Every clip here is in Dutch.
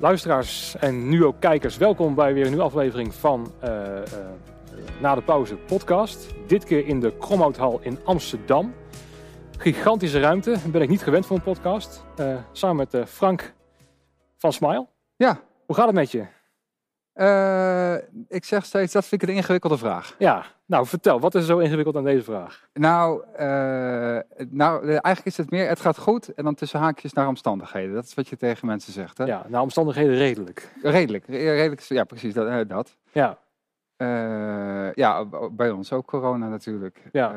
Luisteraars en nu ook kijkers, welkom bij weer een nieuwe aflevering van uh, uh, Na de Pauze podcast. Dit keer in de Kromhouthal in Amsterdam. Gigantische ruimte, ben ik niet gewend voor een podcast. Uh, samen met Frank van Smile. Ja. Hoe gaat het met je? Uh, ik zeg steeds, dat vind ik een ingewikkelde vraag. Ja, nou vertel, wat is er zo ingewikkeld aan deze vraag? Nou, uh, nou eigenlijk is het meer, het gaat goed en dan tussen haakjes naar omstandigheden. Dat is wat je tegen mensen zegt. Hè? Ja, naar omstandigheden redelijk. Redelijk, redelijk ja precies, dat. Uh, dat. Ja. ja, bij ons ook corona natuurlijk. Ja.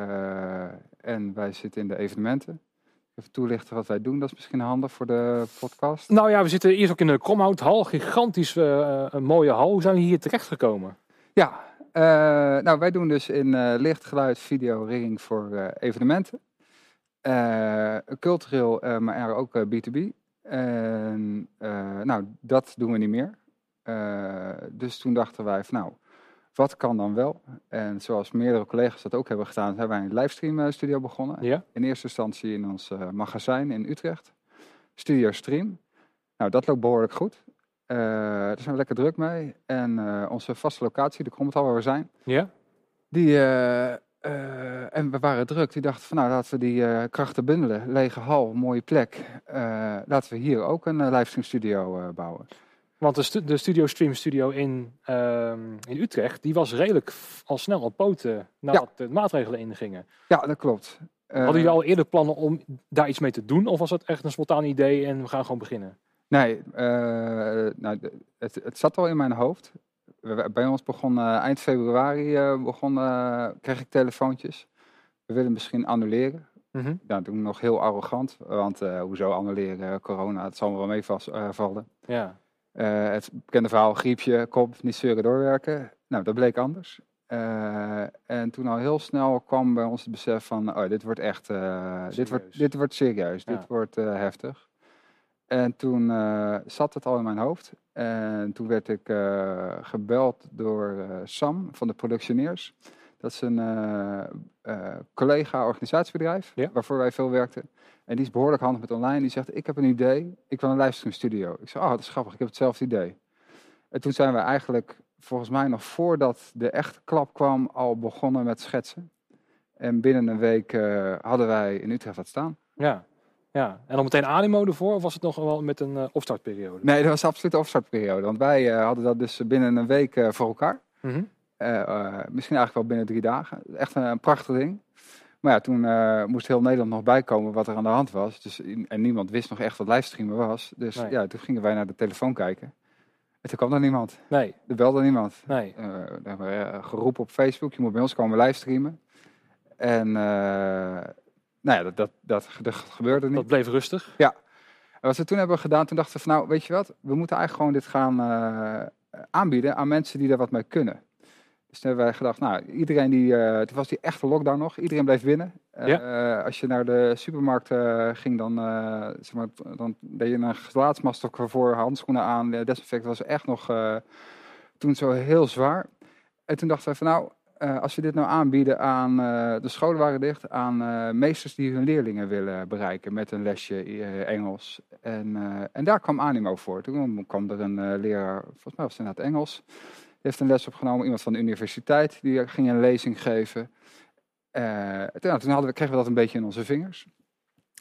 en wij zitten in de evenementen. Even toelichten wat wij doen, dat is misschien handig voor de podcast. Nou ja, we zitten eerst ook in de Kromhouthal, gigantisch uh, een mooie hal. Hoe zijn we hier terecht gekomen? Ja, uh, nou wij doen dus in uh, licht, geluid, video, ring voor evenementen. cultureel, maar ook B2B. En nou, dat doen we niet meer. dus toen dachten wij van nou, wat kan dan wel? En zoals meerdere collega's dat ook hebben gedaan, hebben wij een livestream eh, studio begonnen. Ja. In eerste instantie in ons uh, magazijn in Utrecht. Studio Stream. Nou, dat loopt behoorlijk goed. Uh, daar zijn we lekker druk mee. En uh, onze vaste locatie, de Krommetal waar we zijn. Ja. Die, en we waren druk. Die dachten van nou, laten we die krachten bundelen. Lege hal, mooie plek. laten we hier ook een livestream studio bouwen. Want de, stu de Studio Stream Studio in, uh, in Utrecht, die was redelijk al snel op poten nadat ja. de maatregelen ingingen. Ja, dat klopt. Hadden jullie al eerder plannen om daar iets mee te doen? Of was het echt een spontaan idee en we gaan gewoon beginnen? Nee, uh, nou, het, het zat al in mijn hoofd. Bij ons begon uh, eind februari begon, kreeg ik telefoontjes. We willen misschien annuleren. Mm -hmm. Nou, toen nog heel arrogant, want hoezo annuleren, corona, het zal me wel meevallen. Ja. Uh, het bekende verhaal, griepje, kop, niet zeuren, doorwerken. Nou, dat bleek anders. Uh, en toen al heel snel kwam bij ons het besef van, oh, dit wordt echt, uh, dit, wordt, dit wordt serieus, Ja. dit wordt heftig. En toen zat het al in mijn hoofd. En toen werd ik gebeld door Sam van de Productioneers. Dat is een collega-organisatiebedrijf, Ja. waarvoor wij veel werkten. En die is behoorlijk handig met online. Die zegt, ik heb een idee, ik wil een livestream studio. Ik zei, oh, dat is grappig, ik heb hetzelfde idee. En toen zijn we eigenlijk, volgens mij nog voordat de echte klap kwam, al begonnen met schetsen. En binnen een week uh, hadden wij in Utrecht wat staan. Ja. ja, en dan meteen animo ervoor, of was het nog wel met een uh, opstartperiode? Nee, dat was absoluut een opstartperiode. Want wij uh, hadden dat dus binnen een week voor elkaar. Mm -hmm. Misschien eigenlijk wel binnen drie dagen. Echt een, een prachtig ding. Maar ja, toen uh, moest heel Nederland nog bijkomen wat er aan de hand was. Dus, en niemand wist nog echt wat livestreamen was. Dus nee. ja, toen gingen wij naar de telefoon kijken. En toen kwam er niemand. Nee. Er belde niemand. Nee. Uh, we hebben uh, geroepen op Facebook, je moet bij ons komen livestreamen. En nou ja, dat, dat, dat, dat, gebeurde niet. Dat bleef rustig. Ja. En wat we toen hebben gedaan, toen dachten we van nou, weet je wat? We moeten eigenlijk gewoon dit gaan aanbieden aan mensen die er wat mee kunnen. Dus toen hebben wij gedacht, nou, iedereen die, uh, toen was die echte lockdown nog, iedereen bleef binnen. Uh, ja. uh, als je naar de supermarkt ging, dan, zeg maar, dan deed je een gelaatsmasker voor, handschoenen aan, de desinfect was echt nog toen zo heel zwaar. En toen dachten we van nou, als we dit nou aanbieden aan, de scholen waren dicht, aan meesters die hun leerlingen willen bereiken met een lesje Engels. En, en daar kwam animo voor. Toen kwam er een leraar, volgens mij was het inderdaad Engels, heeft een les opgenomen, iemand van de universiteit, die ging een lezing geven. Uh, toen, toen hadden we, kregen we dat een beetje in onze vingers.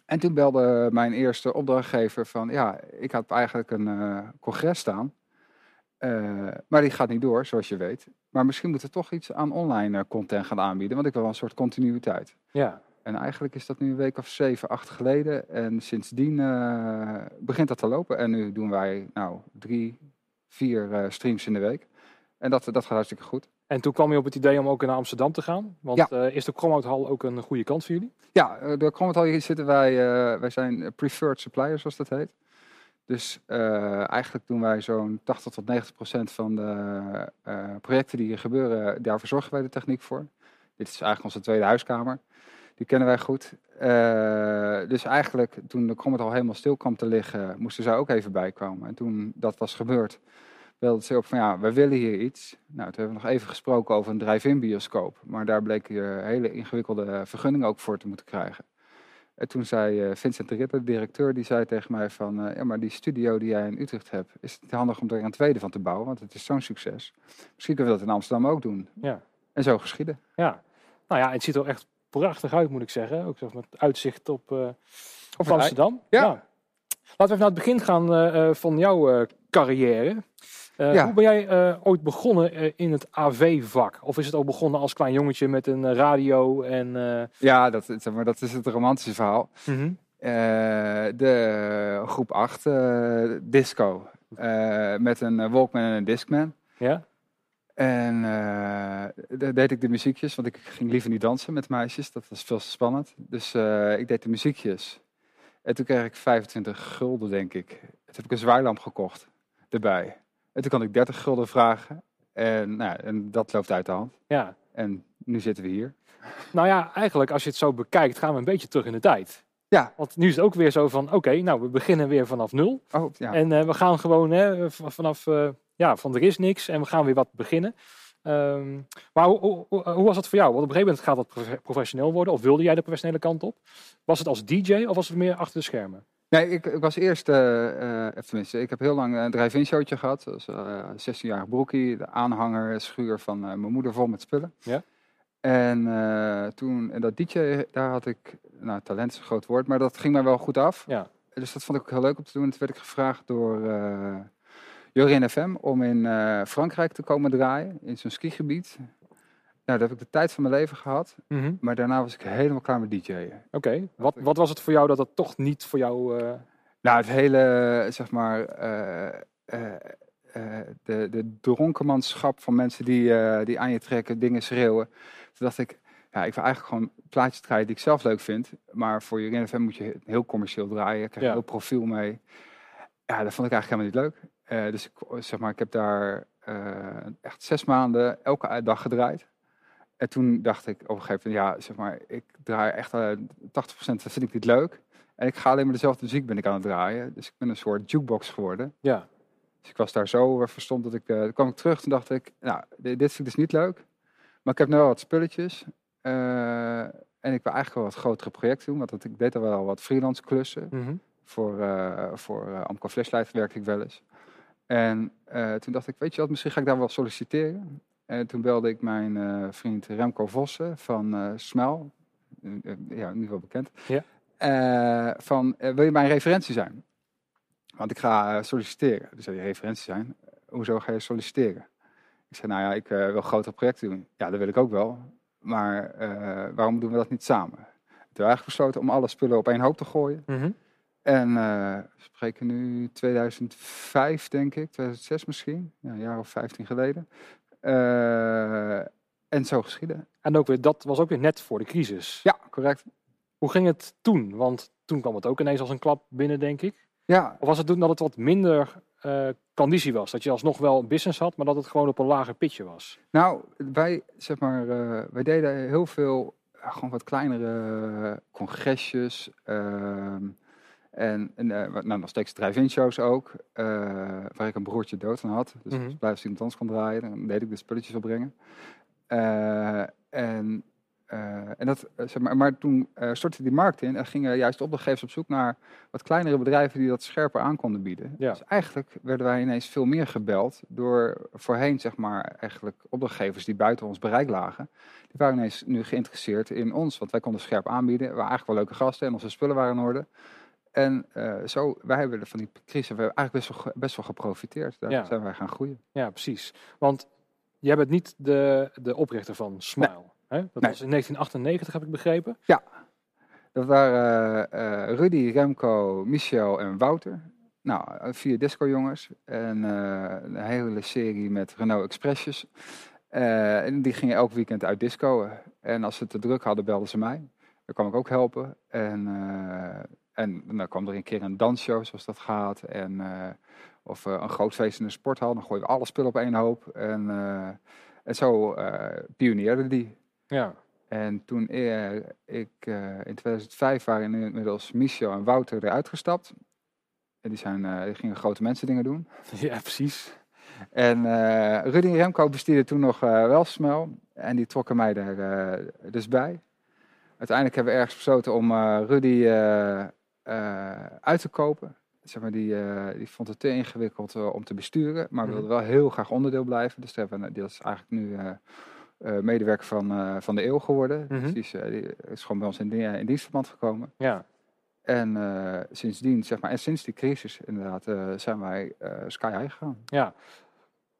En toen belde mijn eerste opdrachtgever van, ja, ik had eigenlijk een uh, congres staan, uh, maar die gaat niet door, zoals je weet. Maar misschien moeten we toch iets aan online content gaan aanbieden, want ik wil wel een soort continuïteit. Ja. En eigenlijk is dat nu een week of zeven, acht geleden. En sindsdien begint dat te lopen. En nu doen wij, nou, drie, vier streams in de week. En dat, dat gaat hartstikke goed. En toen kwam je op het idee om ook naar Amsterdam te gaan. Want ja. uh, is de Kromhouthal ook een goede kans voor jullie? Ja, de Kromhouthal hier zitten wij, uh, wij zijn preferred suppliers zoals dat heet. Dus uh, eigenlijk doen wij zo'n 80 tot 90 procent van de projecten die hier gebeuren, daar verzorgen wij de techniek voor. Dit is eigenlijk onze tweede huiskamer. Die kennen wij goed. dus eigenlijk toen de Kromhouthal helemaal stil kwam te liggen, moesten zij ook even bijkomen. En toen dat was gebeurd, belde ze op van ja, we willen hier iets. Nou, toen hebben we nog even gesproken over een drive-in bioscoop. Maar daar bleek je hele ingewikkelde vergunningen ook voor te moeten krijgen. En toen zei eh, Vincent de Ritter, de directeur, die zei tegen mij van... eh, ja, maar die studio die jij in Utrecht hebt, is het handig om er een tweede van te bouwen? Want het is zo'n succes. Misschien kunnen we dat in Amsterdam ook doen. Ja. En zo geschieden. Ja. Nou ja, het ziet er echt prachtig uit, moet ik zeggen. Ook zeg, met uitzicht op, eh, op Amsterdam. Ja. Laten we even naar het begin gaan van jouw carrière. Eh, Ja. Hoe ben jij eh, ooit begonnen eh, in het AV-vak? Of is het ook begonnen als klein jongetje met een radio en... Ja, dat, zeg maar, dat is het romantische verhaal. mhm. De groep 8, eh, disco. Met een Walkman en een Discman. Ja? En daar deed ik de muziekjes, want ik ging liever niet dansen met meisjes. Dat was veel te spannend. Dus ik deed de muziekjes. En toen kreeg ik 25 gulden, denk ik. Toen heb ik een zwaailamp gekocht erbij. En toen kon ik 30 gulden vragen. En, nou, en dat loopt uit de hand. Ja. En nu zitten we hier. Nou ja, eigenlijk als je het zo bekijkt, gaan we een beetje terug in de tijd. Ja. Want nu is het ook weer zo van, oké, nou we beginnen weer vanaf nul. Oh, ja. En eh, we gaan gewoon hè, vanaf, eh, ja, van er is niks en we gaan weer wat beginnen. Ehm, maar hoe, hoe, hoe- hoe was dat voor jou? Want op een gegeven moment gaat dat profe- professioneel worden. Of wilde jij de professionele kant op? Was het als DJ of was het meer achter de schermen? Nee, ik, ik was eerst, eh, tenminste, ik heb heel lang een drive-in showtje gehad. Dat was eh 16-jarig broekie, de aanhanger, schuur van mijn moeder vol met spullen. Ja. En toen, en dat DJ, daar had ik, nou talent is een groot woord, maar dat ging mij wel goed af. Ja. Dus dat vond ik ook heel leuk om te doen. En toen werd ik gevraagd door Jorin FM om in Frankrijk te komen draaien, in zo'n skigebied. Nou, daar heb ik de tijd van mijn leven gehad. Maar daarna was ik helemaal klaar met DJ'en. Oké, wat, wat was het voor jou dat dat toch niet voor jou... eh, Nou, het hele, zeg maar, eh, eh, de, de dronkenmanschap van mensen die, die aan je trekken, dingen schreeuwen. Toen dacht ik, ja, ik wil eigenlijk gewoon plaatjes draaien die ik zelf leuk vind. Maar voor je FM moet je heel commercieel draaien, je krijgt Ja. een heel profiel mee. Ja, dat vond ik eigenlijk helemaal niet leuk. Dus ik, zeg maar, ik heb daar echt zes maanden elke dag gedraaid. En toen dacht ik op een gegeven moment, ja, zeg maar, ik draai echt eh 80% vind ik niet leuk. En ik ga alleen maar dezelfde muziek ben ik aan het draaien. Dus ik ben een soort jukebox geworden. ja, Dus ik was daar zo verstomd dat ik, toen kwam ik terug. Toen dacht ik, nou, dit, dit vind ik dus niet leuk. Maar ik heb nu wel wat spulletjes. Eh, en ik wil eigenlijk wel wat grotere projecten doen. Want dat, ik deed al wel wat freelance klussen. mhm. Voor, voor Amco Flashlight werkte ik wel eens. En toen dacht ik, weet je wat, misschien ga ik daar wel solliciteren. En toen belde ik mijn eh, vriend Remco Vossen van eh Smel. Eh, eh, ja, nu wel bekend. Ja. Eh, van, eh, wil je mijn referentie zijn? Want ik ga eh, solliciteren. Dus zei hij, referentie zijn? Hoezo ga je solliciteren? Ik zei, nou ja, ik eh, wil grotere projecten doen. Ja, dat wil ik ook wel. Maar eh, waarom doen we dat niet samen? Toen eigenlijk besloten om alle spullen op één hoop te gooien. Mhm. En eh, we spreken nu 2005, denk ik, 2006 misschien, ja, een jaar of 15 geleden. Eh, en zo geschieden. En ook weer, dat was ook weer net voor de crisis. Ja, correct. Hoe ging het toen? Want toen kwam het ook ineens als een klap binnen, denk ik. Ja, Of was het toen dat het wat minder eh, conditie was? Dat je alsnog wel business had, maar dat het gewoon op een lager pitje was? nou, wij, zeg maar, eh, wij deden heel veel, gewoon wat kleinere congresjes. En en wat- nou, nog steeds drive-in shows ook, eh, waar ik een broertje dood van had. Dus Mhm. als ik blij als iemand anders kon draaien, dan deed ik de spulletjes opbrengen. Eh, en, en dat, zeg maar, maar toen stortte die markt in en gingen juist opdrachtgevers op zoek naar wat kleinere bedrijven die dat scherper aan konden bieden. Ja. Dus eigenlijk werden wij ineens veel meer gebeld door voorheen, zeg maar, eigenlijk opdrachtgevers die buiten ons bereik lagen. Die waren ineens nu geïnteresseerd in ons, want wij konden scherp aanbieden. We waren eigenlijk wel leuke gasten en onze spullen waren in orde. En eh, zo, wij hebben er van die crisis we hebben eigenlijk best wel, best wel geprofiteerd. Daar Ja. zijn wij gaan groeien. Ja, precies. Want jij bent niet de, de oprichter van Smile. Hè? Dat Nee. was in 1998, heb ik begrepen. Dat waren eh, Rudy, Remco, Michel en Wouter. Nou, eh, vier disco-jongens. En een hele serie met Renault Expressjes. En die gingen elk weekend uit disco. En als ze te druk hadden, belden ze mij. Daar kwam ik ook helpen. En, en dan kwam er een keer een dansshow, zoals dat gaat. En, eh, of eh, een groot feest in een sporthal. Dan gooien we alle spullen op één hoop. En, eh, en zo pioneerde die. Ja. En toen ik in 2005 waren inmiddels Michel en Wouter eruit gestapt. En die, zijn, die gingen grote mensen dingen doen. ja, precies. En Rudy en Remco bestierden toen nog wel Smel. En die trokken mij daar dus bij. uiteindelijk hebben we ergens besloten om Rudy eh, uit te kopen. Zeg maar, die, eh, die vond het te ingewikkeld eh, om te besturen, maar Mhm. wilde wel heel graag onderdeel blijven. Dus daar hebben dat is eigenlijk nu medewerker van, van de eeuw geworden. Mhm. Dus die is, die is gewoon bij ons in, die- in dienstverband gekomen. Ja, En eh, sindsdien, zeg maar, en sinds die crisis inderdaad, zijn wij sky high gegaan. ja.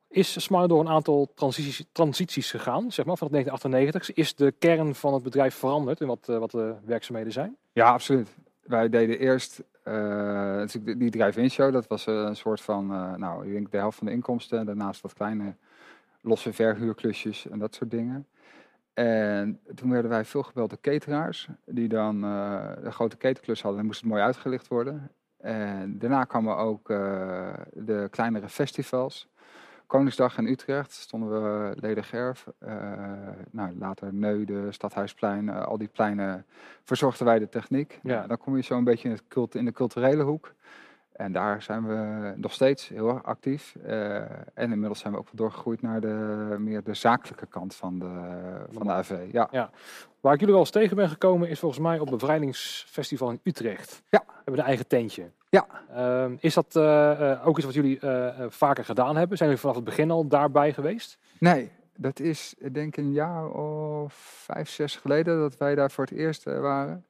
Is Smile door een aantal transities, transities gegaan, zeg maar, van het 1998? Is de kern van het bedrijf veranderd in wat, wat de werkzaamheden zijn? Ja, absoluut. Wij deden eerst eh, die- drive-in show. Dat was eh, een soort van, eh, nou, ik denk de helft van de inkomsten. En daarnaast wat kleine losse verhuurklusjes en dat soort dingen. En toen werden wij veel gebeld door cateraars. Die dan een grote ketenklus hadden en moest het mooi uitgelicht worden. En daarna kwamen ook de kleinere festivals. Koningsdag in Utrecht stonden we Ledergerf. eh nou, later Neuden, Stadhuisplein, eh, al die pleinen verzorgden wij de techniek. Ja. Dan kom je zo een beetje in, het cult, in de culturele hoek. En daar zijn we nog steeds heel erg actief. Eh, en inmiddels zijn we ook doorgegroeid naar de, meer de zakelijke kant van de, van de AV. Ja. Waar ik jullie wel eens tegen ben gekomen is volgens mij op het Bevrijdingsfestival in Utrecht. Ja. We hebben een eigen tentje. Ja. Ehm, is dat eh, eh, ook iets wat jullie vaker gedaan hebben? Zijn jullie vanaf het begin al daarbij geweest? Nee, dat is ik denk een jaar of vijf, zes geleden dat wij daar voor het eerst waren.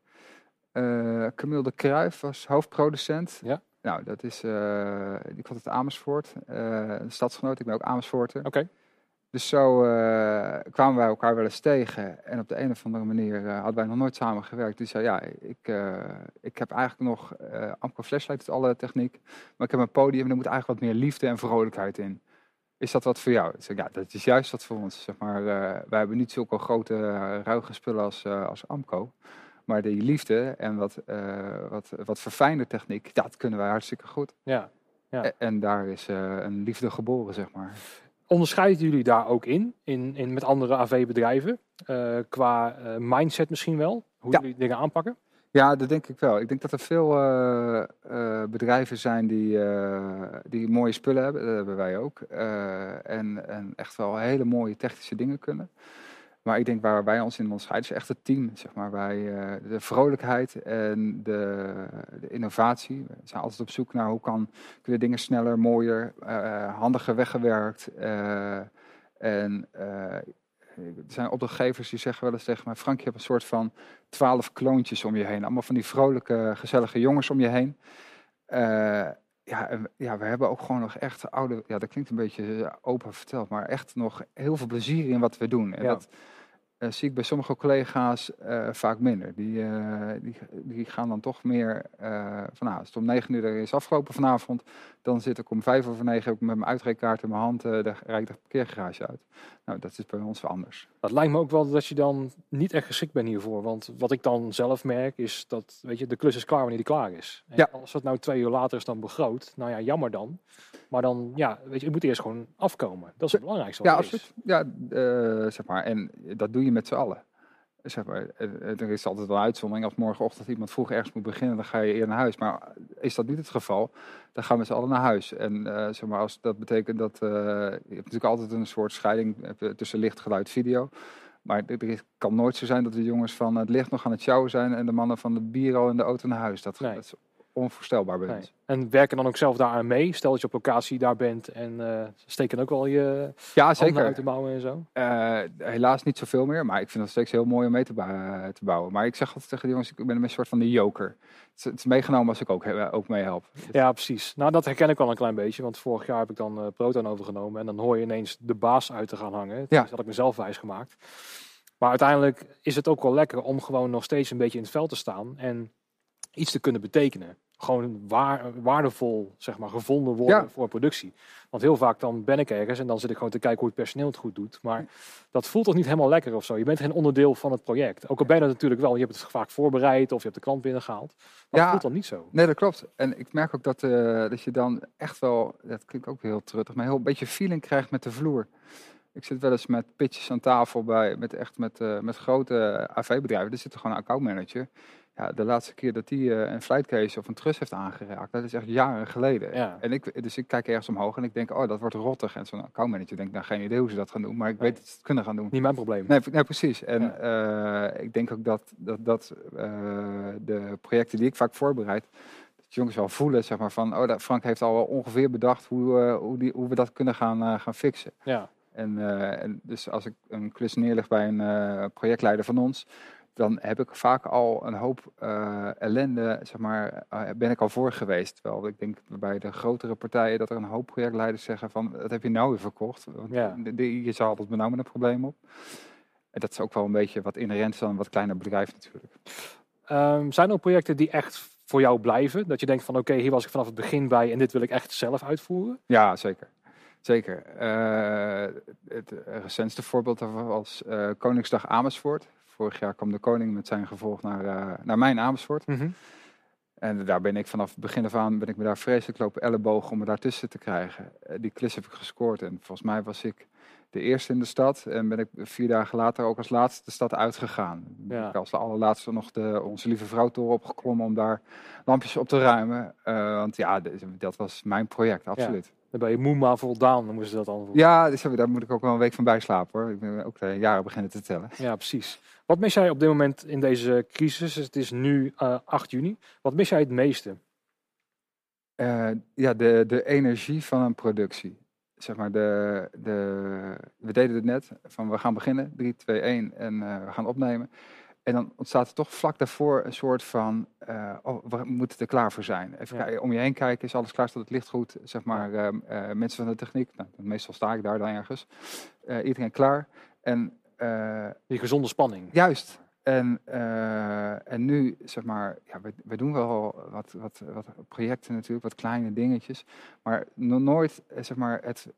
Camille de Kruijf was hoofdproducent. Ja. Nou, dat is, eh die komt uit Amersfoort, eh, een stadsgenoot. Ik ben ook Amersfoorter. Oké. Dus zo eh, kwamen wij elkaar wel eens tegen. En op de een of andere manier hadden wij nog nooit samen gewerkt. Die zei, ja, ik, ik heb eigenlijk nog... Amco Flashlight doet alle techniek. Maar ik heb een podium en er moet eigenlijk wat meer liefde en vrolijkheid in. Is dat wat voor jou? Ik zei, ja, dat is juist wat voor ons. Zeg maar, wij hebben niet zulke grote, ruige spullen als, als Amco. Maar die liefde en wat, eh, wat, wat verfijnde techniek, dat kunnen wij hartstikke goed. Ja. Ja. En daar is eh, een liefde geboren, zeg maar. Onderscheiden jullie daar ook in, in, in met andere AV-bedrijven? Eh, qua mindset misschien wel? Hoe Ja. jullie dingen aanpakken? Ja, dat denk ik wel. Ik denk dat er veel bedrijven zijn die, die mooie spullen hebben. Dat hebben wij ook. En, en echt wel hele mooie technische dingen kunnen. Maar ik denk waar wij ons in onderscheiden is echt het team. Zeg maar. wij, eh, de vrolijkheid en de, de innovatie. We zijn altijd op zoek naar hoe kan, kunnen dingen sneller, mooier, eh, handiger weggewerkt. Eh, en er zijn opdrachtgevers die zeggen wel eens tegen mij... Frank, je hebt een soort van twaalf kloontjes om je heen. Allemaal van die vrolijke, gezellige jongens om je heen. Ja, en, ja, we hebben ook gewoon nog echt oude... Ja, dat klinkt een beetje eh, open verteld, maar echt nog heel veel plezier in wat we doen. En Ja. dat eh, zie ik bij sommige collega's eh, vaak minder. Die, eh, die, die gaan dan toch meer van, nou, als het om negen uur er is afgelopen vanavond, dan zit ik om vijf over negen ik met mijn uitreekkaart in mijn hand, de, rijd ik de parkeergarage uit. Nou, dat is bij ons wel anders. Dat lijkt me ook wel dat je dan niet echt geschikt bent hiervoor. Want wat ik dan zelf merk is dat weet je, de klus is klaar wanneer die klaar is. En Ja. Als het nou twee uur later is dan begroot, nou ja, jammer dan. Maar dan, ja, weet je, het moet eerst gewoon afkomen. Dat is het belangrijkste. Ja, wat is. absoluut. Ja, zeg maar. En dat doe je met z'n allen. Zeg maar, eh, eh, er is altijd wel een uitzondering. Als morgenochtend iemand vroeg ergens moet beginnen, dan ga je eerder naar huis. Maar is dat niet het geval, dan gaan we z'n allen naar huis. En eh, zeg maar, als dat betekent dat... je hebt natuurlijk altijd een soort scheiding tussen licht, geluid, video. Maar is- kan nooit zo zijn dat de jongens van het licht nog aan het sjouwen zijn... en de mannen van de bier al in de auto naar huis. Dat, Nee. dat onvoorstelbaar Nee. ons. En werken dan ook zelf daaraan mee. Stel dat je op locatie daar bent en eh steken ook wel je Ja, zeker. uit te bouwen en zo. Eh, helaas niet zoveel meer, maar ik vind het steeds heel mooi om mee te, bou- te bouwen. Maar ik zeg altijd tegen de jongens, ik ben een soort van de joker. Het is, het is meegenomen als ik ook, ook meehelp. Ja, precies. Nou, dat herken ik wel een klein beetje. Want vorig jaar heb ik dan eh Proton overgenomen. En dan hoor je ineens de baas uit te gaan hangen. Ja. Dat had ik mezelf wijs gemaakt. Maar uiteindelijk is het ook wel lekker om gewoon nog steeds een beetje in het veld te staan. En iets te kunnen betekenen. Gewoon waar, waardevol, zeg maar, gevonden worden Ja. voor productie. Want heel vaak dan ben ik ergens en dan zit ik gewoon te kijken hoe het personeel het goed doet. Maar dat voelt toch niet helemaal lekker of zo. Je bent geen onderdeel van het project. Ook al ben je dat natuurlijk wel. Je hebt het vaak voorbereid of je hebt de klant binnengehaald. Maar Ja. het voelt dan niet zo. Nee, dat klopt. En ik merk ook dat, eh, dat je dan echt wel, dat klinkt ook heel truttig, maar heel een beetje feeling krijgt met de vloer. Ik zit wel eens met pitches aan tafel bij, met echt met, eh, met grote AV-bedrijven. Er zit er gewoon een accountmanager. Ja, de laatste keer dat die eh, een flightcase of een trus heeft aangeraakt, dat is echt jaren geleden. Ja. En ik, dus ik kijk ergens omhoog en ik denk, oh, dat wordt rottig. En zo'n accountmanager denkt, nou, geen idee hoe ze dat gaan doen, maar ik weet dat ze het kunnen gaan doen. Niet mijn probleem. Nee, nee precies. En eh, ik denk ook dat, dat, dat eh, de projecten die ik vaak voorbereid, dat jongens wel voelen, zeg maar, van, oh, dat Frank heeft al wel ongeveer bedacht hoe, hoe, die, hoe we dat kunnen gaan, gaan fixen. Ja, En, en dus als ik een klus neerleg bij een projectleider van ons, dan heb ik vaak al een hoop eh, ellende, zeg maar, eh, ben ik al voor geweest. Terwijl ik denk bij de grotere partijen dat er een hoop projectleiders zeggen van, dat heb je nou weer verkocht. Want Ja. de, je zal altijd met nou met een probleem op. En dat is ook wel een beetje wat inherent is aan een wat kleiner bedrijf natuurlijk. Ehm, zijn er ook projecten die echt voor jou blijven? Dat je denkt van oké, hier was ik vanaf het begin bij en dit wil ik echt zelf uitvoeren? Ja, zeker. Zeker. Eh, het recentste voorbeeld daarvan was Koningsdag Amersfoort. Vorig jaar kwam de koning met zijn gevolg naar, eh, naar mijn Amersfoort. En daar ben ik vanaf het begin af aan ben ik me daar vreselijk lopen ellebogen om me daartussen te krijgen. Eh, die klis heb ik gescoord en volgens mij was ik de eerste in de stad. En ben ik vier dagen later ook als laatste de stad uitgegaan. Ja. Ik als de allerlaatste nog de Onze Lieve Vrouw toren opgeklommen om daar lampjes op te ruimen. Eh, want ja, dat was mijn project, absoluut. Dan ben je moe maar voldaan, dan moesten ze dat voor. Ja, dus daar moet ik ook wel een week van bijslapen hoor. Ik ben ook de jaren beginnen te tellen. Ja, precies. Wat mis jij op dit moment in deze crisis? Het is nu eh 8 juni. Wat mis jij het meeste? Eh, ja, de, de energie van een productie. Zeg maar, de, de, we deden het net, van we gaan beginnen, 3, 2, 1 en eh, we gaan opnemen. En dan ontstaat er toch vlak daarvoor een soort van, eh, oh, we moeten er klaar voor zijn. Even Ja. om je heen kijken, is alles klaar, staat het licht goed? Zeg maar, ehm, eh, mensen van de techniek, nou, meestal sta ik daar dan ergens. Eh, iedereen klaar. En Die gezonde spanning. Juist. En, en nu, zeg maar, ja, we, we doen wel wat, wat, wat projecten natuurlijk, wat kleine dingetjes. Maar nog nooit, zeg maar, het,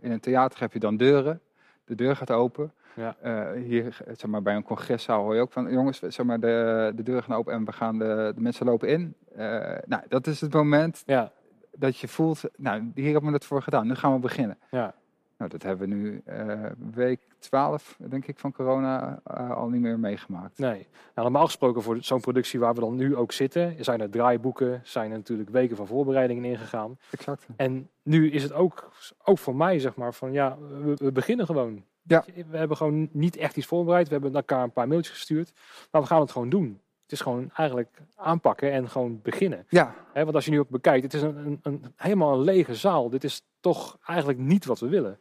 in een theater heb je dan deuren. De deur gaat open. Ja. Eh, hier, zeg maar, bij een congreszaal hoor je ook van, jongens, zeg maar, de, de deur gaan open en we gaan de, de mensen lopen in. Eh, nou, dat is het moment Ja, dat je voelt, nou, hier hebben we het voor gedaan, nu gaan we beginnen. ja. Nou, dat hebben we nu eh, week 12, denk ik, van corona al niet meer meegemaakt. Nee. Nou, normaal gesproken voor zo'n productie waar we dan nu ook zitten, zijn er draaiboeken, zijn er natuurlijk weken van voorbereidingen ingegaan. Exact. En nu is het ook, ook voor mij, zeg maar, van ja, we, we beginnen gewoon. Ja. We hebben gewoon niet echt iets voorbereid. We hebben elkaar een paar mailtjes gestuurd. Maar we gaan het gewoon doen. Het is gewoon eigenlijk aanpakken en gewoon beginnen. Ja, want als je nu ook bekijkt, het is een, een, een, helemaal een lege zaal. Dit is toch eigenlijk niet wat we willen.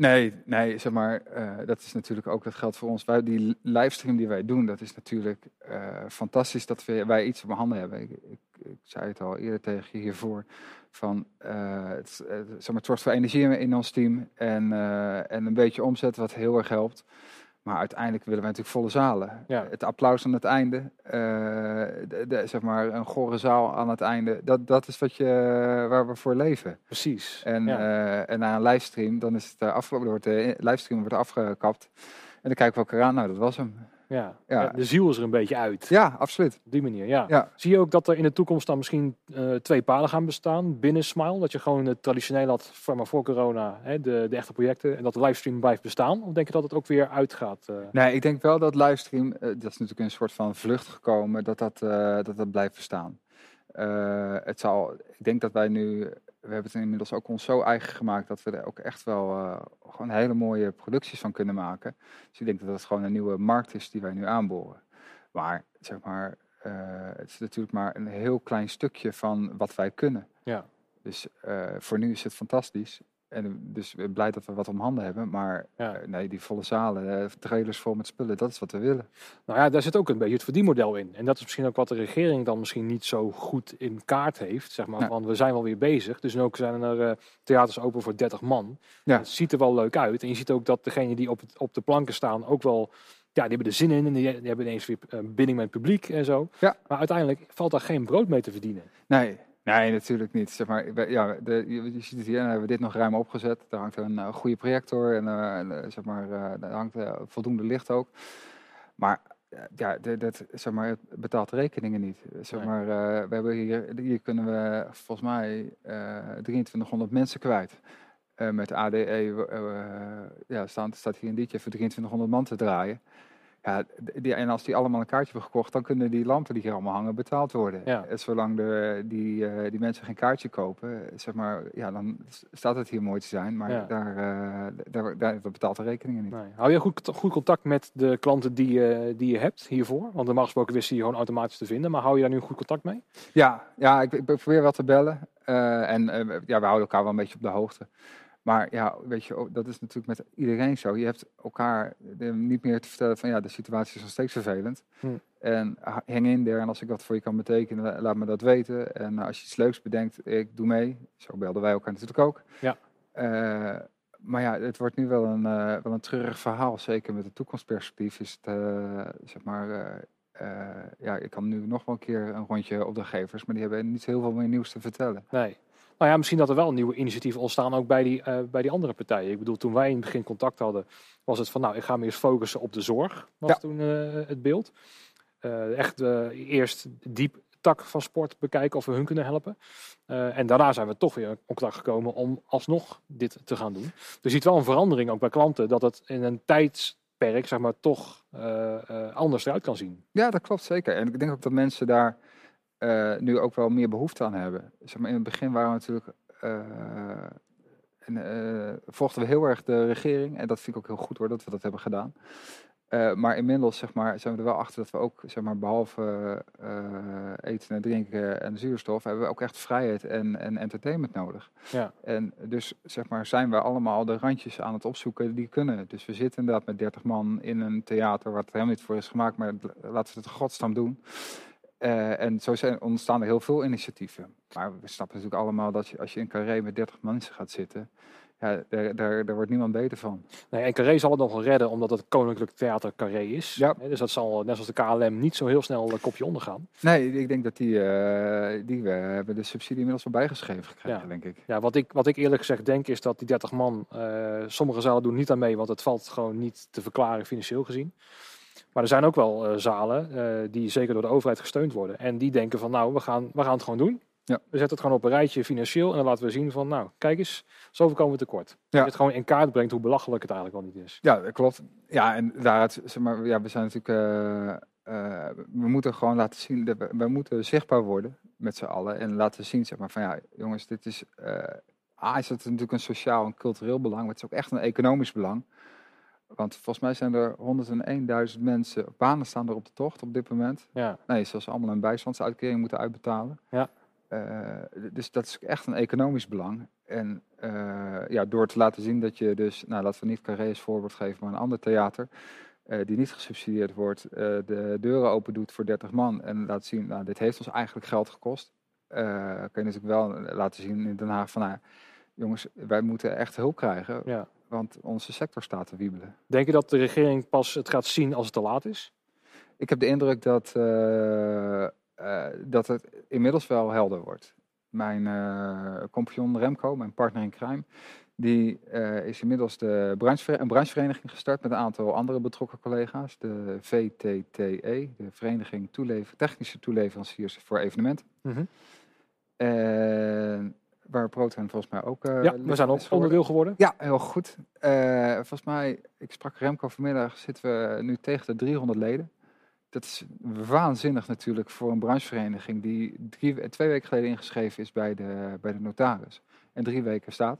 Nee, nee, zeg maar, eh, dat is natuurlijk ook, dat geldt voor ons. Wij, die livestream die wij doen, dat is natuurlijk eh, fantastisch dat wij iets op handen hebben. Ik, ik, zei het al eerder tegen je hiervoor, van eh, het, zeg maar, het zorgt voor energie in, ons team en, en een beetje omzet, wat heel erg helpt. Maar uiteindelijk willen wij natuurlijk volle zalen. Ja. Het applaus aan het einde, eh, de, de- zeg maar een gore zaal aan het einde, dat, dat is wat je, waar we voor leven. Precies. En, ja. eh, en na een livestream, dan is het uh, afgelopen, wordt de livestream wordt afgekapt. En dan kijken we elkaar aan, nou dat was hem. Ja. ja. Ja, De ziel is er een beetje uit. Ja, absoluut. Op die manier, ja. Ja. Zie je ook dat er in de toekomst dan misschien eh, twee paden gaan bestaan binnen Smile? Dat je gewoon het traditioneel had voor, maar voor corona, hè, de, de echte projecten, en dat de livestream blijft bestaan? Of denk je dat het ook weer uitgaat? eh? Nee, ik denk wel dat livestream, eh, dat is natuurlijk een soort van vlucht gekomen, dat dat, eh, dat, dat blijft bestaan. Eh, het zal, ik denk dat wij nu, we hebben het inmiddels ook ons zo eigen gemaakt dat we er ook echt wel eh, gewoon hele mooie producties van kunnen maken. Dus ik denk dat dat gewoon een nieuwe markt is die wij nu aanboren. Maar zeg maar, eh, het is natuurlijk maar een heel klein stukje van wat wij kunnen. Ja. Dus eh, voor nu is het fantastisch. En dus we blij dat we wat om handen hebben. Maar Ja. eh, nee, die volle zalen, eh, trailers vol met spullen, dat is wat we willen. Nou ja, daar zit ook een beetje het verdienmodel in. En dat is misschien ook wat de regering dan misschien niet zo goed in kaart heeft. Zeg maar, Ja. want we zijn wel weer bezig. Dus nu ook zijn er eh, theaters open voor 30 man. Ja. Het ziet er wel leuk uit. En je ziet ook dat degenen die op, het, op de planken staan ook wel... Ja, die hebben er zin in en die, die hebben ineens weer eh, binding met het publiek en zo. Ja. Maar uiteindelijk valt daar geen brood mee te verdienen. Nee, nee, natuurlijk niet. Zeg maar, ja, de, je, ziet het hier, en hebben we dit nog ruim opgezet. Daar hangt een eh, goede projector en eh, eh, zeg maar, daar hangt voldoende licht ook. Maar ja, dat, zeg maar, het betaalt rekeningen niet. Zeg maar, we hebben hier, hier kunnen we volgens mij eh 2300 mensen kwijt. Met ADE, ja, staat, staat hier een liedje voor 2300 man te draaien. Ja, die, en als die allemaal een kaartje hebben gekocht, dan kunnen die lampen die hier allemaal hangen betaald worden. Ja. En zolang de, die, eh, die mensen geen kaartje kopen, zeg maar, ja, dan staat het hier mooi te zijn, maar Ja. daar, eh, daar, daar, dat betaalt de rekeningen niet. Nee. Hou je goed, goed contact met de klanten die, je- die je hebt hiervoor? Want normaal gesproken wist je gewoon automatisch te vinden. Maar hou je daar nu goed contact mee? Ja, ja ik, ik probeer wel te bellen. eh, en eh, ja, we houden elkaar wel een beetje op de hoogte. Maar ja, weet je, dat is natuurlijk met iedereen zo. Je hebt elkaar eh, niet meer te vertellen van ja, de situatie is nog steeds vervelend. Hm. En ha- hang in there. En als ik wat voor je kan betekenen, la- laat me dat weten. En eh, als je iets leuks bedenkt, ik doe mee. Zo belden wij elkaar natuurlijk ook. Ja. Eh, maar ja, het wordt nu wel een, wel een treurig verhaal. Zeker met het toekomstperspectief is het, zeg maar... ja, ik kan nu nog wel een keer een rondje op de gevers, maar die hebben niet heel veel meer nieuws te vertellen. Nee. Nou ja, misschien dat er wel nieuwe initiatieven ontstaan ook bij die, eh, bij die andere partijen. Ik bedoel, toen wij in het begin contact hadden, was het van nou, ik ga me eerst focussen op de zorg. Was Ja. toen eh, het beeld. Eh, echt eerst diep tak van sport bekijken of we hun kunnen helpen. En daarna zijn we toch weer in contact gekomen om alsnog dit te gaan doen. Dus je ziet wel een verandering ook bij klanten, dat het in een tijdsperk, zeg maar, toch anders eruit kan zien. Ja, dat klopt zeker. En ik denk ook dat mensen daar eh, nu ook wel meer behoefte aan hebben. Zeg maar, in het begin waren we natuurlijk. eh, en, eh, volgden we heel erg de regering. En dat vind ik ook heel goed hoor, dat we dat hebben gedaan. Maar inmiddels zeg maar, zijn we er wel achter dat we ook, zeg maar, behalve eh, eten en drinken en zuurstof, hebben we ook echt vrijheid en, en entertainment nodig. Ja. En dus zeg maar, zijn we allemaal de randjes aan het opzoeken die kunnen. Dus we zitten inderdaad met 30 man in een theater waar het helemaal niet voor is gemaakt, maar laten we het godsnaam doen. Eh, en zo zijn, ontstaan er heel veel initiatieven. Maar we snappen natuurlijk allemaal dat je, als je in Carré met 30 mensen gaat zitten, ja, daar, daar, daar wordt niemand beter van. Nee, en Carré zal het nog wel redden, omdat het Koninklijk Theater Carré is. Ja. Dus dat zal, net zoals de KLM, niet zo heel snel een kopje ondergaan. Nee, ik denk dat die, eh, die we hebben de subsidie inmiddels wel bijgeschreven gekregen, Ja. denk ik. Ja, wat ik, wat ik eerlijk gezegd denk, is dat die 30 man, eh, sommige zalen doen niet aan mee, want het valt gewoon niet te verklaren financieel gezien. Maar er zijn ook wel eh, zalen eh, die zeker door de overheid gesteund worden. En die denken van, nou, we gaan, we gaan het gewoon doen. Ja. We zetten het gewoon op een rijtje financieel en dan laten we zien van, nou, kijk eens, zoveel komen we tekort. Ja. Dat je het gewoon in kaart brengt hoe belachelijk het eigenlijk wel niet is. Ja, dat klopt. Ja, en daaruit, zeg maar, ja, we zijn natuurlijk, eh, we moeten gewoon laten zien, dat we, we moeten zichtbaar worden met z'n allen en laten zien, zeg maar, van ja, jongens, dit is, eh A, is het natuurlijk een sociaal en cultureel belang, maar het is ook echt een economisch belang. Want volgens mij zijn er 101.000 mensen, banen staan er op de tocht op dit moment. Ja, Nee, zoals ze allemaal een bijstandsuitkering moeten uitbetalen. Ja. Eh, dus dat is echt een economisch belang. En eh, ja, door te laten zien dat je dus, nou laten we niet Carré als voorbeeld geven, maar een ander theater, eh, die niet gesubsidieerd wordt, de deuren open doet voor 30 man en laat zien, nou dit heeft ons eigenlijk geld gekost. Kun je natuurlijk wel laten zien in Den Haag van, nou, jongens, wij moeten echt hulp krijgen, ja. Want onze sector staat te wiebelen. Denk je dat de regering pas het gaat zien als het te laat is? Ik heb de indruk dat, eh, eh, dat het inmiddels wel helder wordt. Mijn eh compagnon Remco, mijn partner in crime, die is inmiddels de branchever- een branchevereniging gestart met een aantal andere betrokken collega's. De VTTE, de Vereniging Toelever Technische Toeleveranciers voor Evenementen. Mhm. En waar Proton volgens mij ook. eh, ja, we zijn ook onderdeel geworden. Ja, heel goed. Eh, volgens mij, ik sprak Remco vanmiddag, zitten we nu tegen de 300 leden. Dat is waanzinnig natuurlijk voor een branchevereniging die drie, twee weken geleden ingeschreven is bij de, bij de notaris. En drie weken staat.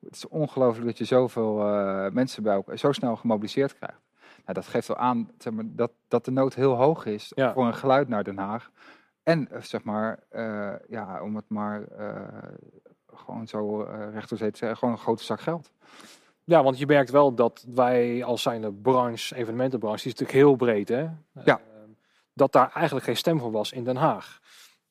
Het is ongelooflijk dat je zoveel eh, mensen bij elkaar zo snel gemobiliseerd krijgt. Nou, dat geeft wel aan zeg maar, dat, dat de nood heel hoog is Ja. voor een geluid naar Den Haag. En eh, zeg maar, eh, ja, om het maar eh, gewoon zo eh recht te zeggen, gewoon een grote zak geld. Ja, want je merkt wel dat wij als zijnde branche, evenementenbranche, die is natuurlijk heel breed, hè? Ja. Eh, dat daar eigenlijk geen stem voor was in Den Haag.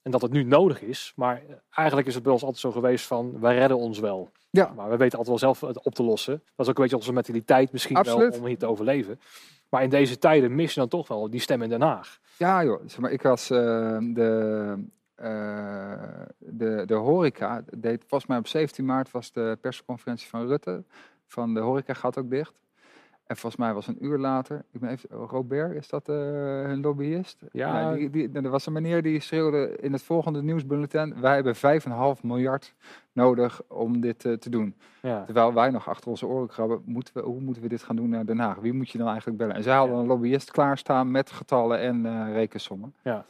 En dat het nu nodig is, maar eigenlijk is het bij ons altijd zo geweest van, wij redden ons wel. Ja. Maar we weten altijd wel zelf het op te lossen. Dat is ook een beetje onze mentaliteit misschien Absoluut. wel om hier te overleven. Maar in deze tijden mis je dan toch wel die stem in Den Haag. Ja joh, zeg maar, ik was eh, de, eh, de, de horeca, deed, volgens mij op 17 maart was de persconferentie van Rutte, van de horeca gaat ook dicht. En volgens mij was een uur later, ik ben even, Robert, is dat uh, hun lobbyist? Ja. die, die, er was een meneer die schreeuwde in het volgende nieuwsbulletin, wij hebben 5,5 miljard nodig om dit uh, te doen. Ja. Terwijl wij nog achter onze oren krabben, moeten we, hoe moeten we dit gaan doen naar Den Haag? Wie moet je dan eigenlijk bellen? En zij hadden Ja. een lobbyist klaarstaan met getallen en uh, rekensommen. Ja.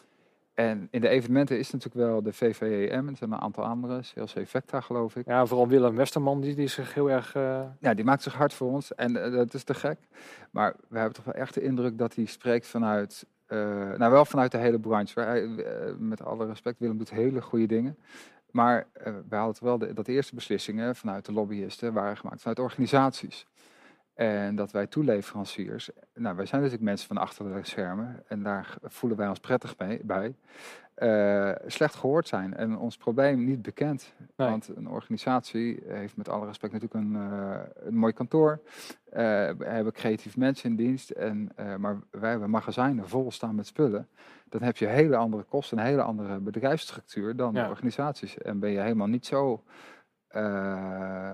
En in de evenementen is natuurlijk wel de VVEM, en er zijn een aantal andere, CLC Vecta geloof ik. ja, vooral Willem Westerman, die, die is zich heel erg... eh, Ja, die maakt zich hard voor ons en uh, dat is te gek. Maar we hebben toch wel echt de indruk dat hij spreekt vanuit, uh, nou wel vanuit de hele branche. Hij, met alle respect, Willem doet hele goede dingen. Maar wij hadden wel de, dat de eerste beslissingen vanuit de lobbyisten waren gemaakt vanuit organisaties. En dat wij toeleveranciers, nou wij zijn natuurlijk mensen van achter de schermen en daar voelen wij ons prettig mee, bij, uh, slecht gehoord zijn en ons probleem niet bekend. Nee. Want een organisatie heeft met alle respect natuurlijk een, uh, een mooi kantoor, uh, we hebben creatief mensen in dienst, en, maar wij hebben magazijnen vol staan met spullen. Dan heb je hele andere kosten, een hele andere bedrijfsstructuur dan Ja. organisaties. En ben je helemaal niet zo uh,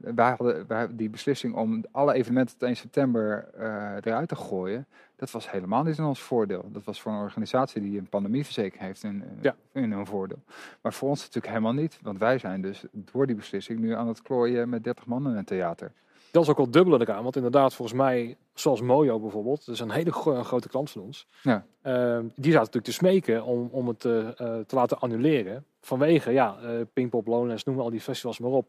wij hadden wij, die beslissing om alle evenementen tot 1 september uh, eruit te gooien, dat was helemaal niet in ons voordeel. Dat was voor een organisatie die een pandemieverzekering heeft in, Ja. in hun voordeel. Maar voor ons natuurlijk helemaal niet, want wij zijn dus door die beslissing nu aan het klooien met 30 man in een theater. Dat is ook wel dubbel aan, want inderdaad, volgens mij, zoals Mojo bijvoorbeeld, dat is een hele gro grote klant van ons. Ja. Uh, die zaten natuurlijk te smeken om, om het uh, uh, te laten annuleren. Vanwege, ja, uh, Pinkpop, Lowlands, noem al die festivals maar op.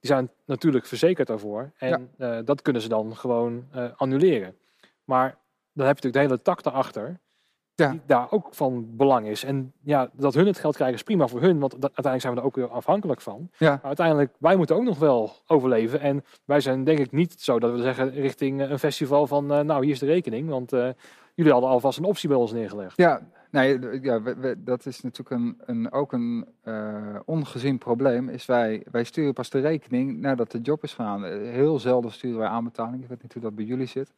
Die zijn natuurlijk verzekerd daarvoor. En ja. dat kunnen ze dan gewoon annuleren. Maar dan heb je natuurlijk de hele tak daarachter. Ja. Die daar ook van belang is. En ja, dat hun het geld krijgen is prima voor hun. Want uiteindelijk zijn we er ook weer afhankelijk van. Ja. Maar uiteindelijk, wij moeten ook nog wel overleven. En wij zijn denk ik niet zo dat we zeggen richting een festival van... Uh, nou, hier is de rekening. Want uh, jullie hadden alvast een optie bij ons neergelegd. Ja, nee, ja we, we, dat is natuurlijk een, een, ook een uh, ongezien probleem. Is wij, wij sturen pas de rekening nadat de job is gedaan. Heel zelden sturen wij aanbetaling. Ik weet niet hoe dat bij jullie zit.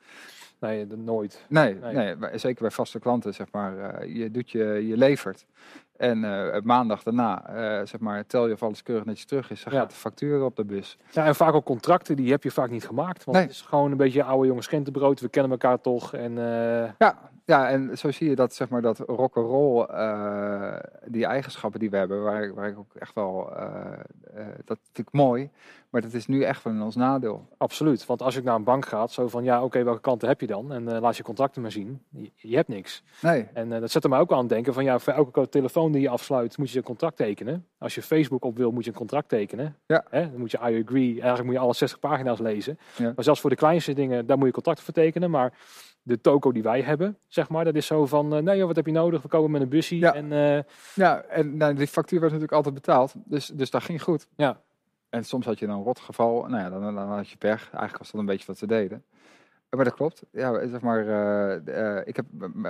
Nee, nooit. Nee, nee. nee, zeker bij vaste klanten, zeg maar. Uh, je doet je, je levert. En uh, maandag daarna, uh, zeg maar, tel je of alles keurig netjes terug is, dan Ja. gaat de factuur op de bus. Ja, en vaak ook contracten, die heb je vaak niet gemaakt. Want Nee. het is gewoon een beetje oude jongens Gentenbrood. We kennen elkaar toch. En eh, Ja, ja, en zo zie je dat, zeg maar, dat rock'n'roll, die eigenschappen die we hebben, waar, ik- waar ik ook echt wel, dat vind ik mooi, maar dat is nu echt wel in ons nadeel. absoluut. Want als ik naar een bank ga, zo van ja, oké, welke klanten heb je dan? En eh, laat je contracten maar zien. Je, je hebt niks. Nee, En eh, dat zet er mij ook aan het denken van ja, voor elke telefoon die je afsluit, moet je een contract tekenen. Als je Facebook op wil, moet je een contract tekenen. Ja. Hè? Dan moet je I agree, eigenlijk moet je alle 60 pagina's lezen. Ja. Maar zelfs voor de kleinste dingen, daar moet je contracten voor tekenen. Maar de toko die wij hebben, zeg maar, dat is zo van, eh, nee joh, wat heb je nodig? We komen met een busje. Ja. En eh, ja, en nou, die factuur werd natuurlijk altijd betaald, dus, dus dat ging goed. Ja. En soms had je dan een rotgeval, nou ja, dan, dan had je pech. Eigenlijk was dat een beetje wat ze deden. Maar dat klopt. Ja, zeg maar, eh, ik heb,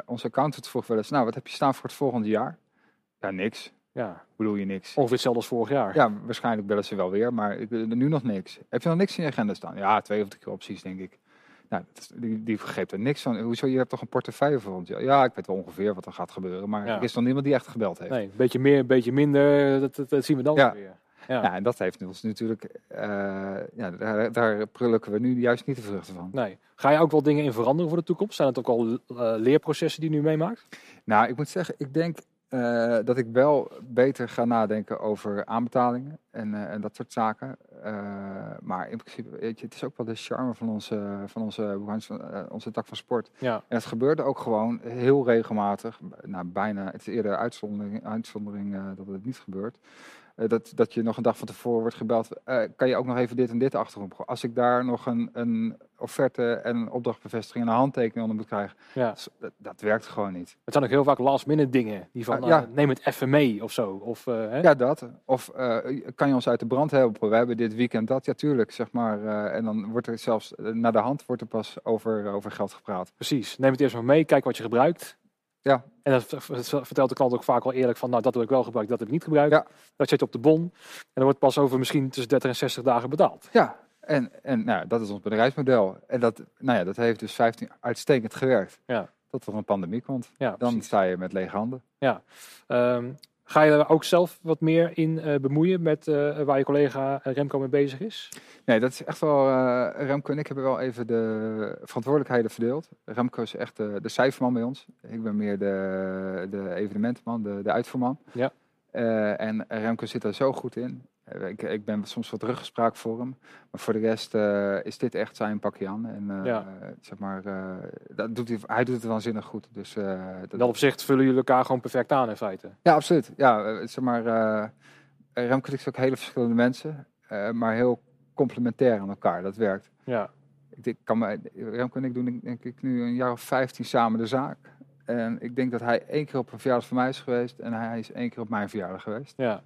onze accountant vroeg wel eens, nou, wat heb je staan voor het volgende jaar? Ja, niks. ja, bedoel je niks? ongeveer hetzelfde als vorig jaar. Ja, waarschijnlijk bellen ze wel weer, maar ik, nu nog niks. Heb je nog niks in je agenda staan? Ja, twee of drie keer opties, denk ik. Nou, die, die vergeet er niks van. Hoezo, je hebt toch een portefeuille voor ons? Ja, ik weet wel ongeveer wat er gaat gebeuren, maar Ja. er is nog niemand die echt gebeld heeft. Nee, een beetje meer, een beetje minder, dat, dat, dat zien we dan Ja. weer. Ja. Ja, en dat heeft ons natuurlijk, eh, ja, daar, daar prullen we nu juist niet de vruchten van. Nee. Ga je ook wel dingen in veranderen voor de toekomst? Zijn het ook al eh, leerprocessen die je nu meemaakt? Nou, ik moet zeggen, ik denk dat ik wel beter ga nadenken over aanbetalingen en, eh, en dat soort zaken. Eh, maar in principe, weet je, het is ook wel de charme van onze, van onze, eh, onze tak van sport. Ja. En het gebeurde ook gewoon heel regelmatig. Nou, bijna, het is eerder uitzondering, uitzondering eh, dat het niet gebeurt. Dat, dat je nog een dag van tevoren wordt gebeld. kan je ook nog even dit en dit achterom? Als ik daar nog een, een offerte en een opdrachtbevestiging en een handtekening onder moet krijgen. Ja. Dat, dat werkt gewoon niet. Het zijn ook heel vaak last minute dingen. Die van, Ah, ja. neem het even mee of zo. Of, hè? Ja, dat. Of kan je ons uit de brand helpen? We hebben dit weekend dat. Ja, tuurlijk, zeg maar. eh, en dan wordt er zelfs eh, naar de hand wordt er pas over, over geld gepraat. Precies. Neem het eerst maar mee. Kijk wat je gebruikt. Ja. En dat vertelt de klant ook vaak wel eerlijk van, nou dat heb ik wel gebruikt, dat heb ik niet gebruikt. Ja. Dat zit op de bon. En dan wordt pas over misschien tussen 30 en 60 dagen betaald. Ja, en, en nou, dat is ons bedrijfsmodel. En dat, nou ja, dat heeft dus 15 uitstekend gewerkt. Ja. Tot er een pandemie komt. Ja, Dan precies. sta je met lege handen. Ehm, Ga je er ook zelf wat meer in eh, bemoeien met eh, waar je collega Remco mee bezig is? Nee, dat is echt wel. eh, Remco en ik hebben wel even de verantwoordelijkheden verdeeld. Remco is echt de, de cijferman bij ons. Ik ben meer de, de evenementenman, de, de uitvoerman. Ja. Eh, en Remco zit daar zo goed in. Eh, ik, ik ben soms wat ruggespraak voor hem. Maar voor de rest eh, is dit echt zijn pakje aan. En eh, Ja. zeg maar, dat doet hij, hij doet het waanzinnig goed. Dus, dat, dat opzicht vullen jullie elkaar gewoon perfect aan in feite. ja, absoluut. Ja, zeg maar, Remco is ook hele verschillende mensen, maar heel complementair aan elkaar. Dat werkt. Ja, Ik kan me, Remco en ik doen denk- denk ik nu een jaar of 15 samen de zaak. En ik denk dat hij één keer op een verjaardag van mij is geweest en hij is één keer op mijn verjaardag geweest. ja,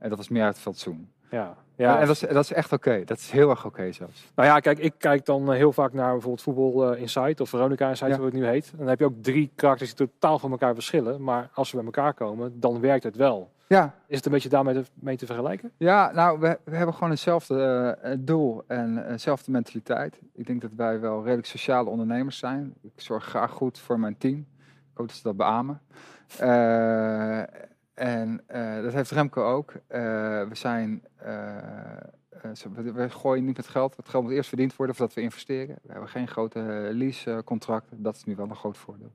En dat was meer uit fatsoen. ja. Ja. En dat is, dat is echt oké. Dat is heel erg oké zelfs. Nou ja, kijk, ik kijk dan eh, heel vaak naar bijvoorbeeld Voetbal eh, Insight of Veronica Insight, Ja. hoe het nu heet. En dan heb je ook drie karakters die totaal van elkaar verschillen. Maar als ze bij elkaar komen, dan werkt het wel. Ja, Is het een beetje daarmee te, mee te vergelijken? Ja, nou, we, we hebben gewoon hetzelfde eh, doel en hetzelfde mentaliteit. Ik denk dat wij wel redelijk sociale ondernemers zijn. Ik zorg graag goed voor mijn team. Ik hoop dat ze dat beamen. En eh, dat heeft Remco ook. Eh, we zijn... eh, zo- we, gooien niet met geld. Het geld moet eerst verdiend worden voordat we investeren. We hebben geen grote leasecontracten. Dat is nu wel een groot voordeel.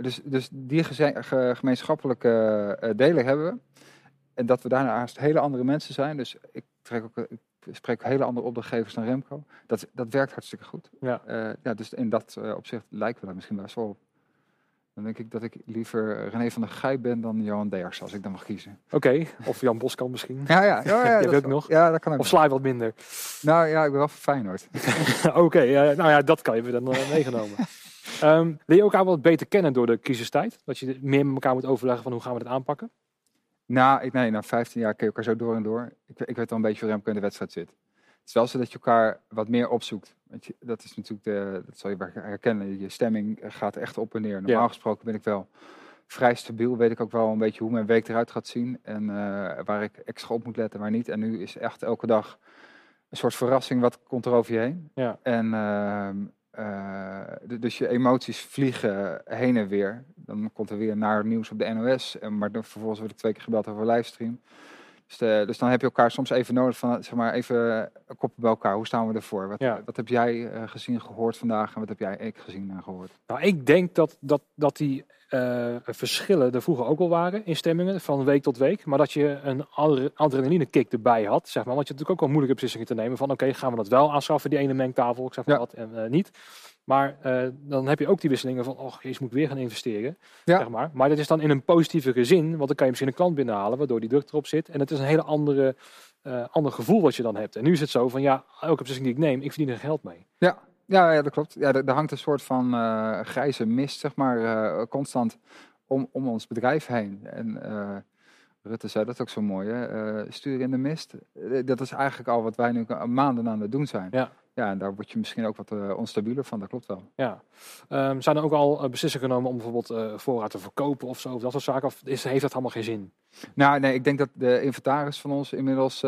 Dus, dus die gemeenschappelijke delen hebben we. En dat we daarnaast hele andere mensen zijn. Dus ik, trek ook, ik spreek ook hele andere opdrachtgevers dan Remco. Dat, dat werkt hartstikke goed. Ja. Ja, dus in dat opzicht lijken we daar misschien wel op. Dan denk ik dat ik liever René van der Gijp ben dan Johan Derks, als ik dan mag kiezen. Oké, of Jan Boskamp misschien. Ja, ja, ja, dat ook nog? Ja, dat kan ook. Of sla je wat minder? Nou ja, ik ben wel van Feyenoord. Oké, eh, nou ja, dat kan je weer dan eh, meegenomen. Ehm, wil je elkaar wat beter kennen door de crisistijd? Dat je meer met elkaar moet overleggen van hoe gaan we dit aanpakken? Nou, ik, nee, na 15 jaar ken je elkaar zo door en door. Ik, ik weet wel een beetje hoe Remco in de wedstrijd zit. Het is wel zo dat je elkaar wat meer opzoekt. Je, dat is natuurlijk, de, dat zal je wel herkennen, je stemming gaat echt op en neer. Normaal Ja. gesproken ben ik wel vrij stabiel. Weet ik ook wel een beetje hoe mijn week eruit gaat zien. En eh, waar ik extra op moet letten, waar niet. En nu is echt elke dag een soort verrassing, wat komt er over je heen. Ja. En ehm, eh, dus je emoties vliegen heen en weer. Dan komt er weer naar nieuws op de NOS. En maar dan vervolgens word ik twee keer gebeld over een livestream. Dus, de- dus dan heb je elkaar soms even nodig van, zeg maar, even koppen bij elkaar. Hoe staan we ervoor? Wat, Ja. wat heb jij eh, gezien, gehoord vandaag? En wat heb jij ik gezien en gehoord? Nou, ik denk dat, dat, dat die eh, verschillen er vroeger ook al waren in stemmingen van week tot week. Maar dat je een adre- adrenaline kick erbij had, zeg maar. Want je natuurlijk ook wel moeilijke beslissingen te nemen van oké, gaan we dat wel aanschaffen, die ene mengtafel, ik zeg maar Ja. wat, en eh, niet. Maar eh, dan heb je ook die wisselingen van, oh jezus, moet ik weer gaan investeren. Ja. Zeg maar. maar dat is dan in een positievere zin, want dan kan je misschien een klant binnenhalen, waardoor die druk erop zit. En het is een hele andere, eh, ander gevoel wat je dan hebt. En nu is het zo van, ja, elke beslissing die ik neem, ik verdien er geld mee. Ja, ja, ja dat klopt. Ja, er, er hangt een soort van eh, grijze mist, zeg maar, constant om, om ons bedrijf heen. En Rutte zei dat ook zo mooi, hè? stuur in de mist. Dat is eigenlijk al wat wij nu maanden aan het doen zijn. Ja. Ja, en daar word je misschien ook wat eh, onstabieler van, dat klopt wel. Ja. Ehm, zijn er ook al eh, beslissingen genomen om bijvoorbeeld eh, voorraad te verkopen of zo, of dat soort zaken? Of is, heeft dat allemaal geen zin? Nou, nee, ik denk dat de inventaris van ons inmiddels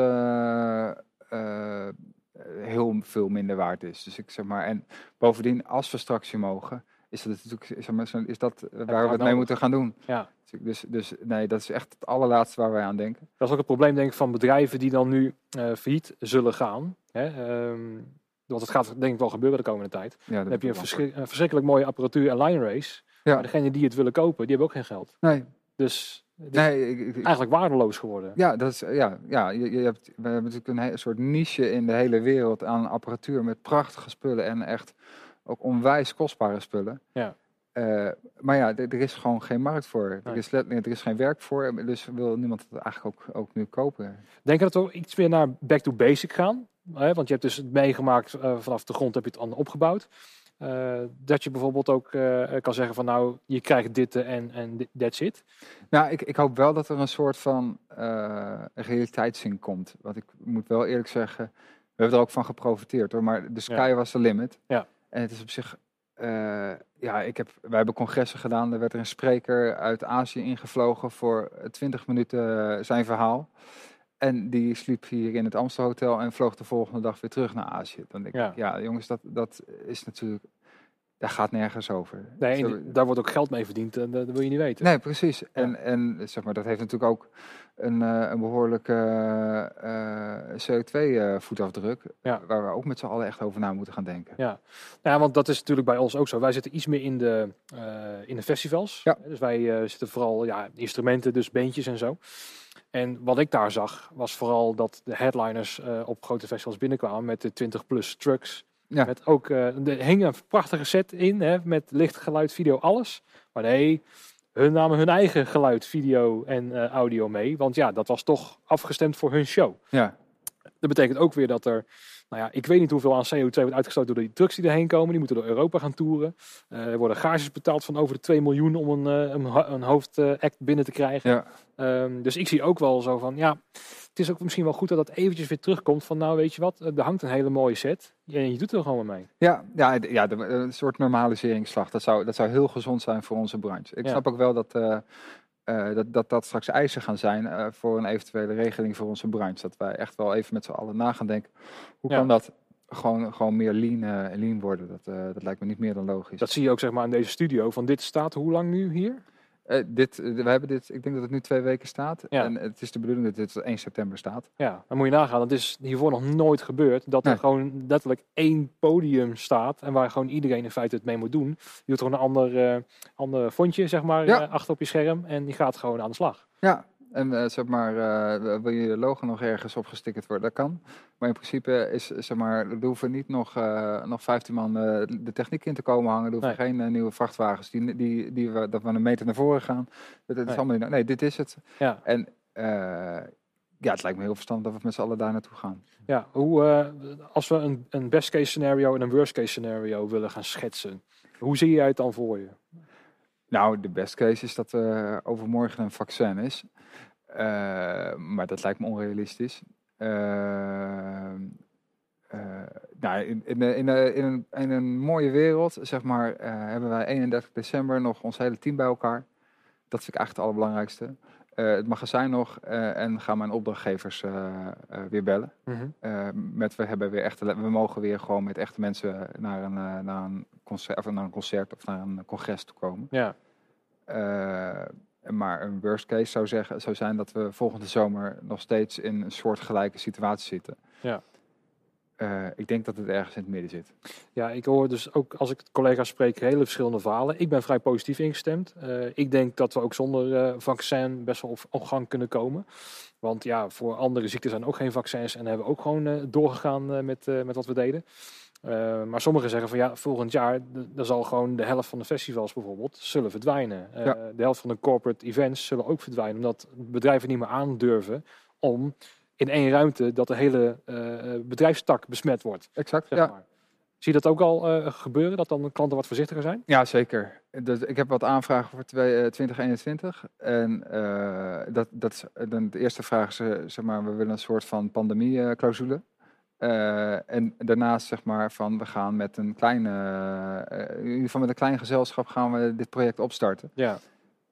heel veel minder waard is. Dus ik zeg maar, en bovendien, als we straks hier mogen, is dat natuurlijk, zeg maar, zo- is dat waar we het mee nodig. moeten gaan doen. Ja. Dus, dus nee, dat is echt het allerlaatste waar wij aan denken. Dat is ook het probleem denk ik van bedrijven die dan nu failliet zullen gaan. Hè? ehm, want het gaat denk ik wel gebeuren de komende tijd. Ja, Dan heb je een, verschrik- een verschrikkelijk mooie apparatuur en line race. Ja. Maar degenen die het willen kopen, die hebben ook geen geld. Nee, Dus het is nee ik, ik- eigenlijk waardeloos geworden. ja, dat is, ja, ja je, je hebt, we hebben natuurlijk een soort niche in de hele wereld aan apparatuur met prachtige spullen en echt ook onwijs kostbare spullen. Ja. Eh, maar ja, er is gewoon geen markt voor. Er, is er is geen werk voor, dus wil niemand het eigenlijk ook, ook nu kopen. Denk je dat we iets meer naar back to basic gaan? Hè? Want je hebt dus het meegemaakt eh, vanaf de grond heb je het dan opgebouwd. Eh, dat je bijvoorbeeld ook kan zeggen van nou, je krijgt dit en, en that's it. Nou, ik, ik hoop wel dat er een soort van realiteitszin komt. Want ik moet wel eerlijk zeggen, we hebben er ook van geprofiteerd hoor. Maar de sky was the limit. Ja. En het is op zich, eh, ja, ik heb, wij hebben congressen gedaan. Er werd er een spreker uit Azië ingevlogen voor 20 minuten eh, zijn verhaal. En die sliep hier in het Amstelhotel en vloog de volgende dag weer terug naar Azië. Dan denk Ja. ik, ja jongens, dat, dat is natuurlijk daar gaat nergens over. Nee, Zo- daar wordt ook geld mee verdiend. En dat wil je niet weten. Nee, precies. En, en zeg maar, dat heeft natuurlijk ook een, eh, een behoorlijke CO2-voetafdruk. Ja. Waar we ook met z'n allen echt over na moeten gaan denken. Ja. Nou ja, want dat is natuurlijk bij ons ook zo. Wij zitten iets meer in de, eh, in de festivals. Ja. Dus wij eh, zitten vooral ja, instrumenten, dus beentjes en zo. En wat ik daar zag, was vooral dat de headliners eh, op grote festivals binnenkwamen met de 20 plus trucks. Ja. Met ook, eh er hing een prachtige set in, hè, met licht, geluid, video, alles. Maar nee, hun namen hun eigen geluid, video en eh, audio mee. Want ja, dat was toch afgestemd voor hun show. Ja, Dat betekent ook weer dat er, nou ja, ik weet niet hoeveel aan CO2 wordt uitgestoten door die trucks die erheen komen. Die moeten door Europa gaan toeren. Eh, er worden gages betaald van over de 2 miljoen om een, eh, een, een hoofdact binnen te krijgen. ja. Ehm, dus ik zie ook wel zo van, ja, het is ook misschien wel goed dat dat eventjes weer terugkomt van, nou weet je wat, er hangt een hele mooie set. En je doet er gewoon mee. Ja, ja, ja een soort normaliseringsslag. Dat zou, dat zou heel gezond zijn voor onze branche. Ik Ja. snap ook wel dat, eh, eh, dat, dat dat straks eisen gaan zijn eh, voor een eventuele regeling voor onze branche. Dat wij echt wel even met z'n allen na gaan denken. Hoe Ja. kan dat gewoon, gewoon meer lean, eh, lean worden? Dat, dat lijkt me niet meer dan logisch. Dat zie je ook zeg maar in deze studio. Van dit staat hoe lang nu hier? Eh, dit, eh, we hebben dit, ik denk dat het nu twee weken staat. Ja. En het is de bedoeling dat dit tot 1 september staat. Ja, dan moet je nagaan. Dat is hiervoor nog nooit gebeurd. Dat er gewoon letterlijk één podium staat. En waar gewoon iedereen in feite het mee moet doen. Je doet gewoon een ander, eh, ander fondje, zeg maar, Ja. achter op je scherm. En die gaat gewoon aan de slag. Ja, en eh, zeg maar, eh, wil je logo nog ergens opgestickerd worden? Dat kan. Maar in principe is, zeg maar, er hoeven niet nog, eh, nog 15 man de techniek in te komen hangen. Er hoeven geen nieuwe vrachtwagens die, die, die we, dat we een meter naar voren gaan. Dat, dat is Nee. allemaal niet, nee, dit is het. Ja, En ja, het lijkt me heel verstandig dat we met z'n allen daar naartoe gaan. ja hoe, als we een, een best case scenario en een worst case scenario willen gaan schetsen. Hoe zie jij het dan voor je? Nou, de best case is dat er overmorgen een vaccin is. Eh, maar dat lijkt me onrealistisch. Eh, eh, in, een, mooie wereld, zeg maar, eh, hebben wij 31 december nog ons hele team bij elkaar. Dat vind ik eigenlijk het allerbelangrijkste. Eh, het magazijn nog eh, en gaan mijn opdrachtgevers eh, weer bellen. Eh, met we hebben weer echte, we mogen weer gewoon met echte mensen naar een, naar een, concert, of naar een concert of naar een congres toe komen. Ja, maar een worst case zou, zeggen, zou zijn dat we volgende zomer nog steeds in een soortgelijke situatie zitten. Ja. Eh, ik denk dat het ergens in het midden zit. Ja, ik hoor dus ook als ik collega's spreek hele verschillende verhalen. Ik ben vrij positief ingestemd. Eh, ik denk dat we ook zonder eh, vaccin best wel op, op gang kunnen komen. Want ja, voor andere ziekten zijn ook geen vaccins en hebben we ook gewoon doorgegaan met, met wat we deden. Maar sommigen zeggen van ja, volgend jaar dan zal gewoon de helft van de festivals bijvoorbeeld zullen verdwijnen. Ja. De helft van de corporate events zullen ook verdwijnen, omdat bedrijven niet meer aandurven om in één ruimte dat de hele eh, eh, bedrijfstak besmet wordt. Exact, Zeg ja. maar. Zie je dat ook al eh, gebeuren, dat dan klanten wat voorzichtiger zijn? Ja, zeker. Dus ik heb wat aanvragen voor twee- eh, 2021. En dat, dat is, dan de eerste vraag is, zeg maar, we willen een soort van pandemie-clausule. En daarnaast zeg maar van we gaan met een kleine, in ieder geval met een klein gezelschap gaan we dit project opstarten. Ja,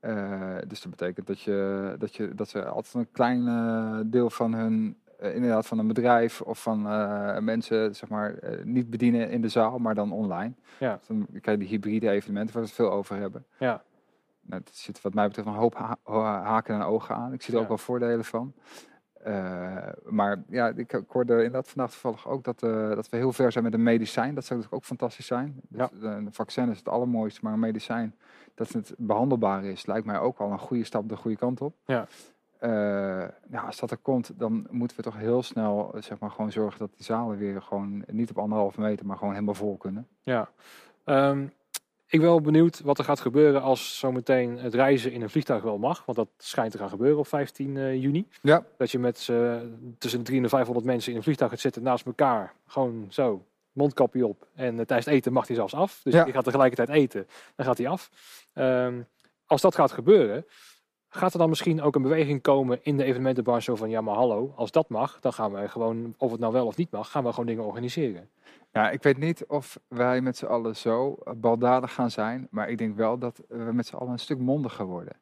Eh, dus dat betekent dat, je, dat, je, dat ze altijd een klein eh, deel van hun, eh, inderdaad van een bedrijf of van mensen, zeg maar, niet bedienen in de zaal, maar dan online. Ja. Dus dan krijg je die hybride evenementen waar we het veel over hebben. ja, Nou, het zit wat mij betreft een hoop ha- ha- haken en ogen aan. Ik zie er Ja. ook wel voordelen van. Maar ja, ik, ik hoorde inderdaad vandaag toevallig ook dat, dat we heel ver zijn met een medicijn. Dat zou natuurlijk ook fantastisch zijn. Ja. Dus, eh, een vaccin is het allermooiste, maar een medicijn dat het behandelbaar is, lijkt mij ook al een goede stap de goede kant op. Ja. Nou, als dat er komt, dan moeten we toch heel snel zeg maar, gewoon zorgen dat die zalen weer gewoon niet op anderhalve meter, maar gewoon helemaal vol kunnen. ja. Ehm, ik ben wel benieuwd wat er gaat gebeuren als zometeen het reizen in een vliegtuig wel mag. Want dat schijnt te gaan gebeuren op 15 eh, juni. Ja. Dat je met eh, tussen de 300 en 500 mensen in een vliegtuig gaat zitten naast elkaar. Gewoon zo, mondkapje op. En eh, tijdens het eten mag hij zelfs af. Dus Ja. je gaat tegelijkertijd eten, dan gaat hij af. Ehm, als dat gaat gebeuren, gaat er dan misschien ook een beweging komen in de evenementenbranche zo van ja maar hallo, als dat mag, dan gaan we gewoon, of het nou wel of niet mag, gaan we gewoon dingen organiseren. Ja, ik weet niet of wij met z'n allen zo eh, baldadig gaan zijn, maar ik denk wel dat we met z'n allen een stuk mondiger worden.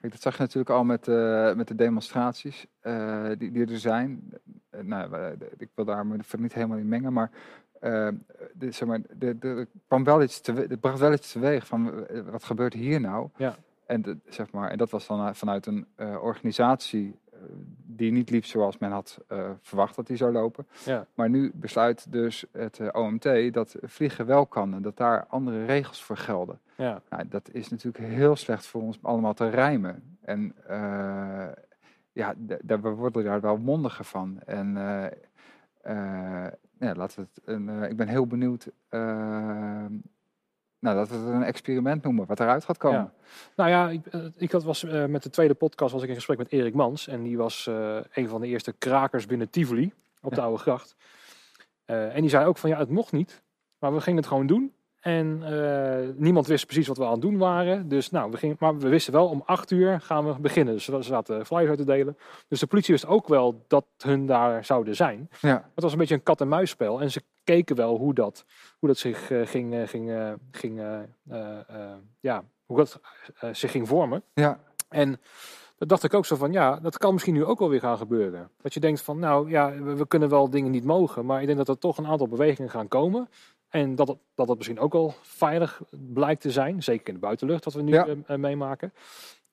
Kijk, dat zag je natuurlijk al met, eh, met de demonstraties die, die er zijn. Nou, ik wil daar me niet helemaal in mengen, maar eh, de, zeg maar, de, de, er kwam wel iets te, het bracht wel iets teweeg van eh, wat gebeurt hier nou? Ja. En, de, zeg maar, en dat was dan eh, vanuit een eh, organisatie die niet liep zoals men had verwacht dat die zou lopen. Ja. Maar nu besluit dus het OMT dat vliegen wel kan en dat daar andere regels voor gelden. Ja, Nou, dat is natuurlijk heel slecht voor ons allemaal te rijmen. En eh, ja, we worden daar wel mondiger van. En ja, laten we het een, eh, ik ben heel benieuwd. eh, nou, dat we het een experiment noemen, wat eruit gaat komen. Ja. Nou ja, ik, eh, ik had, was, eh, met de tweede podcast was ik in gesprek met Erik Mans. En die was een van de eerste krakers binnen Tivoli op de Ja. Oude Gracht. En die zei ook van ja, het mocht niet. Maar we gingen het gewoon doen. En eh, niemand wist precies wat we aan het doen waren. Dus nou, we gingen, maar we wisten wel om acht uur gaan we beginnen. Dus ze zaten flyers uit te delen. Dus de politie wist ook wel dat hun daar zouden zijn. Ja, Het was een beetje een kat-en-muisspel. En ze keken wel hoe dat, hoe dat zich eh, ging, eh, ging, ging ja, hoe dat zich ging vormen. ja, En dat dacht ik ook zo van, ja, dat kan misschien nu ook wel weer gaan gebeuren. Dat je denkt van, nou ja, we, we kunnen wel dingen niet mogen, maar ik denk dat er toch een aantal bewegingen gaan komen. En dat het, dat het misschien ook wel veilig blijkt te zijn, zeker in de buitenlucht, wat we nu Ja. eh, eh, meemaken.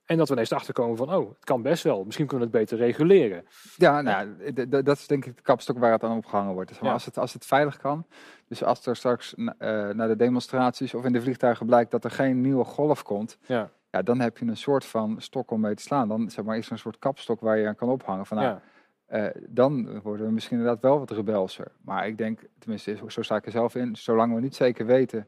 En dat we ineens erachter komen van, oh, het kan best wel. Misschien kunnen we het beter reguleren. ja nou, dat is denk ik de kapstok waar het aan opgehangen wordt. Ja. als, het, als het veilig kan, dus als er straks na- eh, naar de demonstraties of in de vliegtuigen blijkt dat er geen nieuwe golf komt, Ja, ja, dan heb je een soort van stok om mee te slaan. Dan zeg maar, is er een soort kapstok waar je aan kan ophangen. Van, nou, ja, Eh, dan worden we misschien inderdaad wel wat rebelser. Maar ik denk, tenminste, zo sta ik er zelf in, zolang we niet zeker weten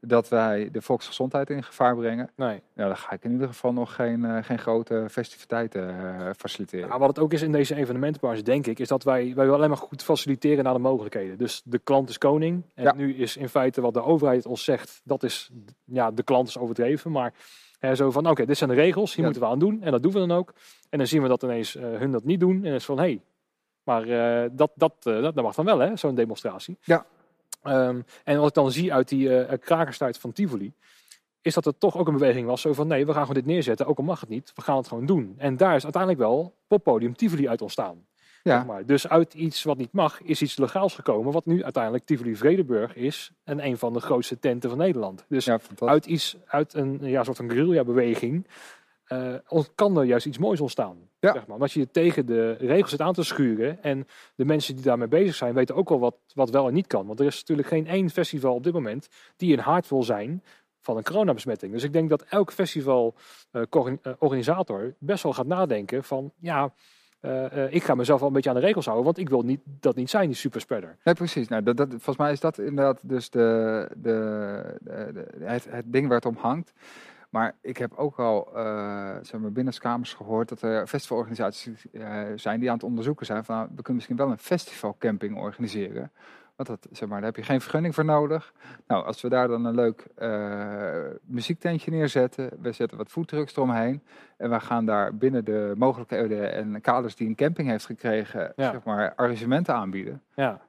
dat wij de volksgezondheid in gevaar brengen, nee. ja, dan ga ik in ieder geval nog geen, eh, geen grote festiviteiten eh, faciliteren. Nou, wat het ook is in deze evenementenbranche, denk ik, is dat wij, wij alleen maar goed faciliteren naar de mogelijkheden. Dus de klant is koning. En Ja. nu is in feite wat de overheid ons zegt, dat is, ja, de klant is overdreven. Maar zo van, oké, dit zijn de regels, hier Ja. moeten we aan doen. En dat doen we dan ook. En dan zien we dat ineens eh, hun dat niet doen. En is van, hé, hey, maar eh, dat, dat, eh, dat, dat mag dan wel, hè, zo'n demonstratie. Ja. Ehm, en wat ik dan zie uit die krakerstijd van Tivoli, is dat er toch ook een beweging was. Zo van, nee, we gaan gewoon dit neerzetten, ook al mag het niet. We gaan het gewoon doen. En daar is uiteindelijk wel poppodium Tivoli uit ontstaan. Ja, Zeg maar. Dus uit iets wat niet mag, is iets legaals gekomen. Wat nu uiteindelijk Tivoli Vredenburg is. En een van de grootste tenten van Nederland. Dus ja, uit iets, uit een ja, soort van guerrilla-beweging. eh, kan er juist iets moois ontstaan. Ja. Zeg maar. Omdat je tegen de regels zit aan te schuren. En de mensen die daarmee bezig zijn, weten ook wel wat, wat wel en niet kan. Want er is natuurlijk geen één festival op dit moment die in haard wil zijn van een coronabesmetting. Dus ik denk dat elk festivalorganisator best wel gaat nadenken van ja. Eh, eh, ik ga mezelf wel een beetje aan de regels houden, want ik wil niet, dat niet zijn, die superspreader. Nee, precies. Nou, dat, dat, volgens mij is dat inderdaad dus de, de, de, het, het ding waar het om hangt. Maar ik heb ook al uh, zeg maar binnenskamers gehoord dat er festivalorganisaties zijn die aan het onderzoeken zijn van nou, we kunnen misschien wel een festivalcamping organiseren. Want dat, zeg maar, daar heb je geen vergunning voor nodig. Nou, als we daar dan een leuk uh, muziektentje neerzetten, we zetten wat foodtrucks eromheen en we gaan daar binnen de mogelijkheden en kaders die een camping heeft gekregen, Ja. zeg maar, arrangementen aanbieden. Ja,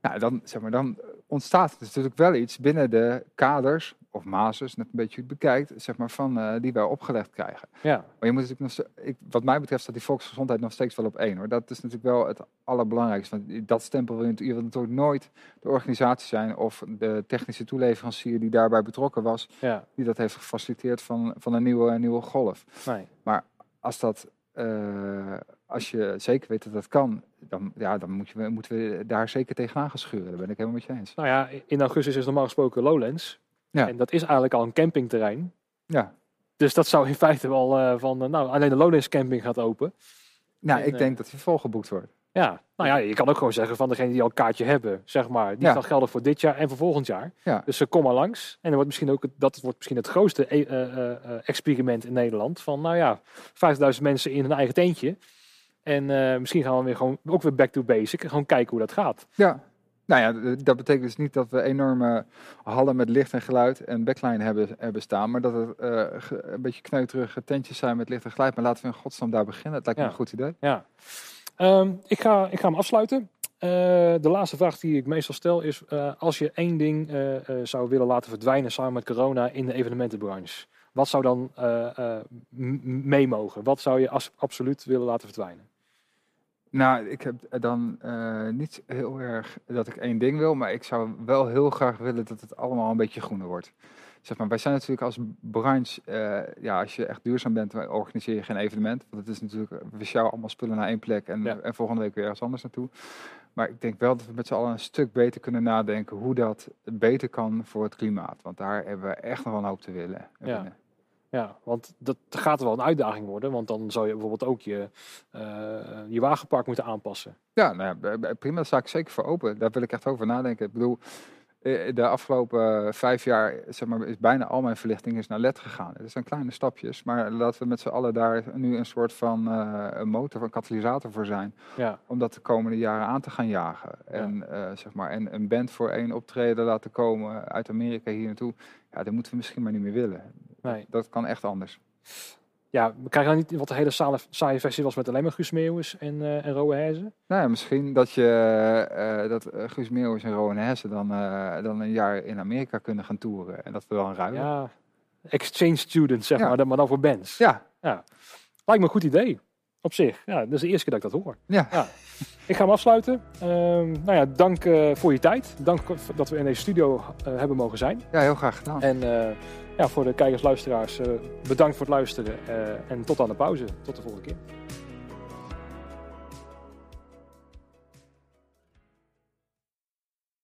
Nou, dan, zeg maar, dan ontstaat er natuurlijk wel iets binnen de kaders, of mazes, net een beetje bekijkt, zeg maar, van, uh, die wij opgelegd krijgen. ja, Maar je moet natuurlijk nog, ik, wat mij betreft staat die volksgezondheid nog steeds wel op één hoor. Dat is natuurlijk wel het allerbelangrijkste. Want dat stempel wil je, wil natuurlijk nooit de organisatie zijn of de technische toeleverancier die daarbij betrokken was, ja, die dat heeft gefaciliteerd van, van een nieuwe, nieuwe golf. nee. Als dat, uh, als je zeker weet dat dat kan, dan, ja, dan moet je, moeten we daar zeker tegenaan gaan schuren. Daar ben ik helemaal met je eens. Nou ja, in augustus is normaal gesproken Lowlands. Ja. En dat is eigenlijk al een campingterrein. Ja, Dus dat zou in feite wel uh, van, uh, nou, alleen de Lowlands camping gaat open. nou, En, ik eh, denk dat hij volgeboekt wordt. Ja, nou ja, je kan ook gewoon zeggen van degene die al een kaartje hebben, zeg maar. Die Ja. gaat gelden voor dit jaar en voor volgend jaar. Ja. Dus ze kom maar langs. En dan wordt misschien ook, het- dat wordt misschien het grootste eh, eh, eh, experiment in Nederland. Van nou ja, 5000 mensen in een eigen tentje. En eh, misschien gaan we weer gewoon ook weer back to basic. En gewoon kijken hoe dat gaat. Ja. Nou ja, dat betekent dus niet dat we enorme hallen met licht en geluid en backline hebben, hebben staan, maar dat het eh, een beetje kneuterige tentjes zijn met licht en geluid. Maar laten we in godsnaam daar beginnen. Het lijkt me een goed idee. Ja. Ehm, ik, ga, ik ga hem afsluiten. Eh, de laatste vraag die ik meestal stel is: eh, als je één ding zou willen laten verdwijnen samen met corona in de evenementenbranche, wat zou dan mee mogen? Wat zou je absoluut willen laten verdwijnen? Nou, ik heb dan uh, niet heel erg dat ik één ding wil, maar ik zou wel heel graag willen dat het allemaal een beetje groener wordt. Zeg maar, wij zijn natuurlijk als branche, uh, ja, als je echt duurzaam bent, organiseer je geen evenement. Want het is natuurlijk, we sjouwen allemaal spullen naar één plek en, en volgende week weer ergens anders naartoe. Maar ik denk wel dat we met z'n allen een stuk beter kunnen nadenken hoe dat beter kan voor het klimaat. Want daar hebben we echt nog wel een hoop te willen. Ja. Ja, want dat gaat wel een uitdaging worden. Want dan zou je bijvoorbeeld ook je, uh, je wagenpark moeten aanpassen. Ja, nou ja, prima. Daar sta ik zeker voor open. Daar wil ik echt over nadenken. Ik bedoel, eh, de afgelopen vijf jaar zeg maar, is bijna al mijn verlichting is naar LED gegaan. Het zijn kleine stapjes, maar laten we met z'n allen daar nu een soort van uh, een motor, een katalysator voor zijn. Ja. Om dat de komende jaren aan te gaan jagen. En, uh, zeg maar, en een band voor één optreden laten komen uit Amerika hier naartoe. Ja, dat moeten we misschien maar niet meer willen. Nee. Dat kan echt anders. Ja, we krijgen dan niet wat de hele saaie, saaie festivals met alleen maar Guus Meeuwis en, uh, en Rowe Hezen? Nou ja, misschien dat, je, uh, dat uh, Guus Meeuwis en Rowe Hezen dan, dan een jaar in Amerika kunnen gaan toeren. En dat we dan ruilen. Ja, exchange students zeg maar, maar dan voor bands. Ja. ja. Lijkt me een goed idee. Op zich. Ja, dat is de eerste keer dat ik dat hoor. Ja. ja. Ik ga hem afsluiten. Uh, nou ja, dank voor je tijd. Dank dat we in deze studio hebben mogen zijn. Ja, heel graag gedaan. En ja, voor de kijkers, luisteraars, uh, bedankt voor het luisteren. Uh, en tot aan de pauze. Tot de volgende keer.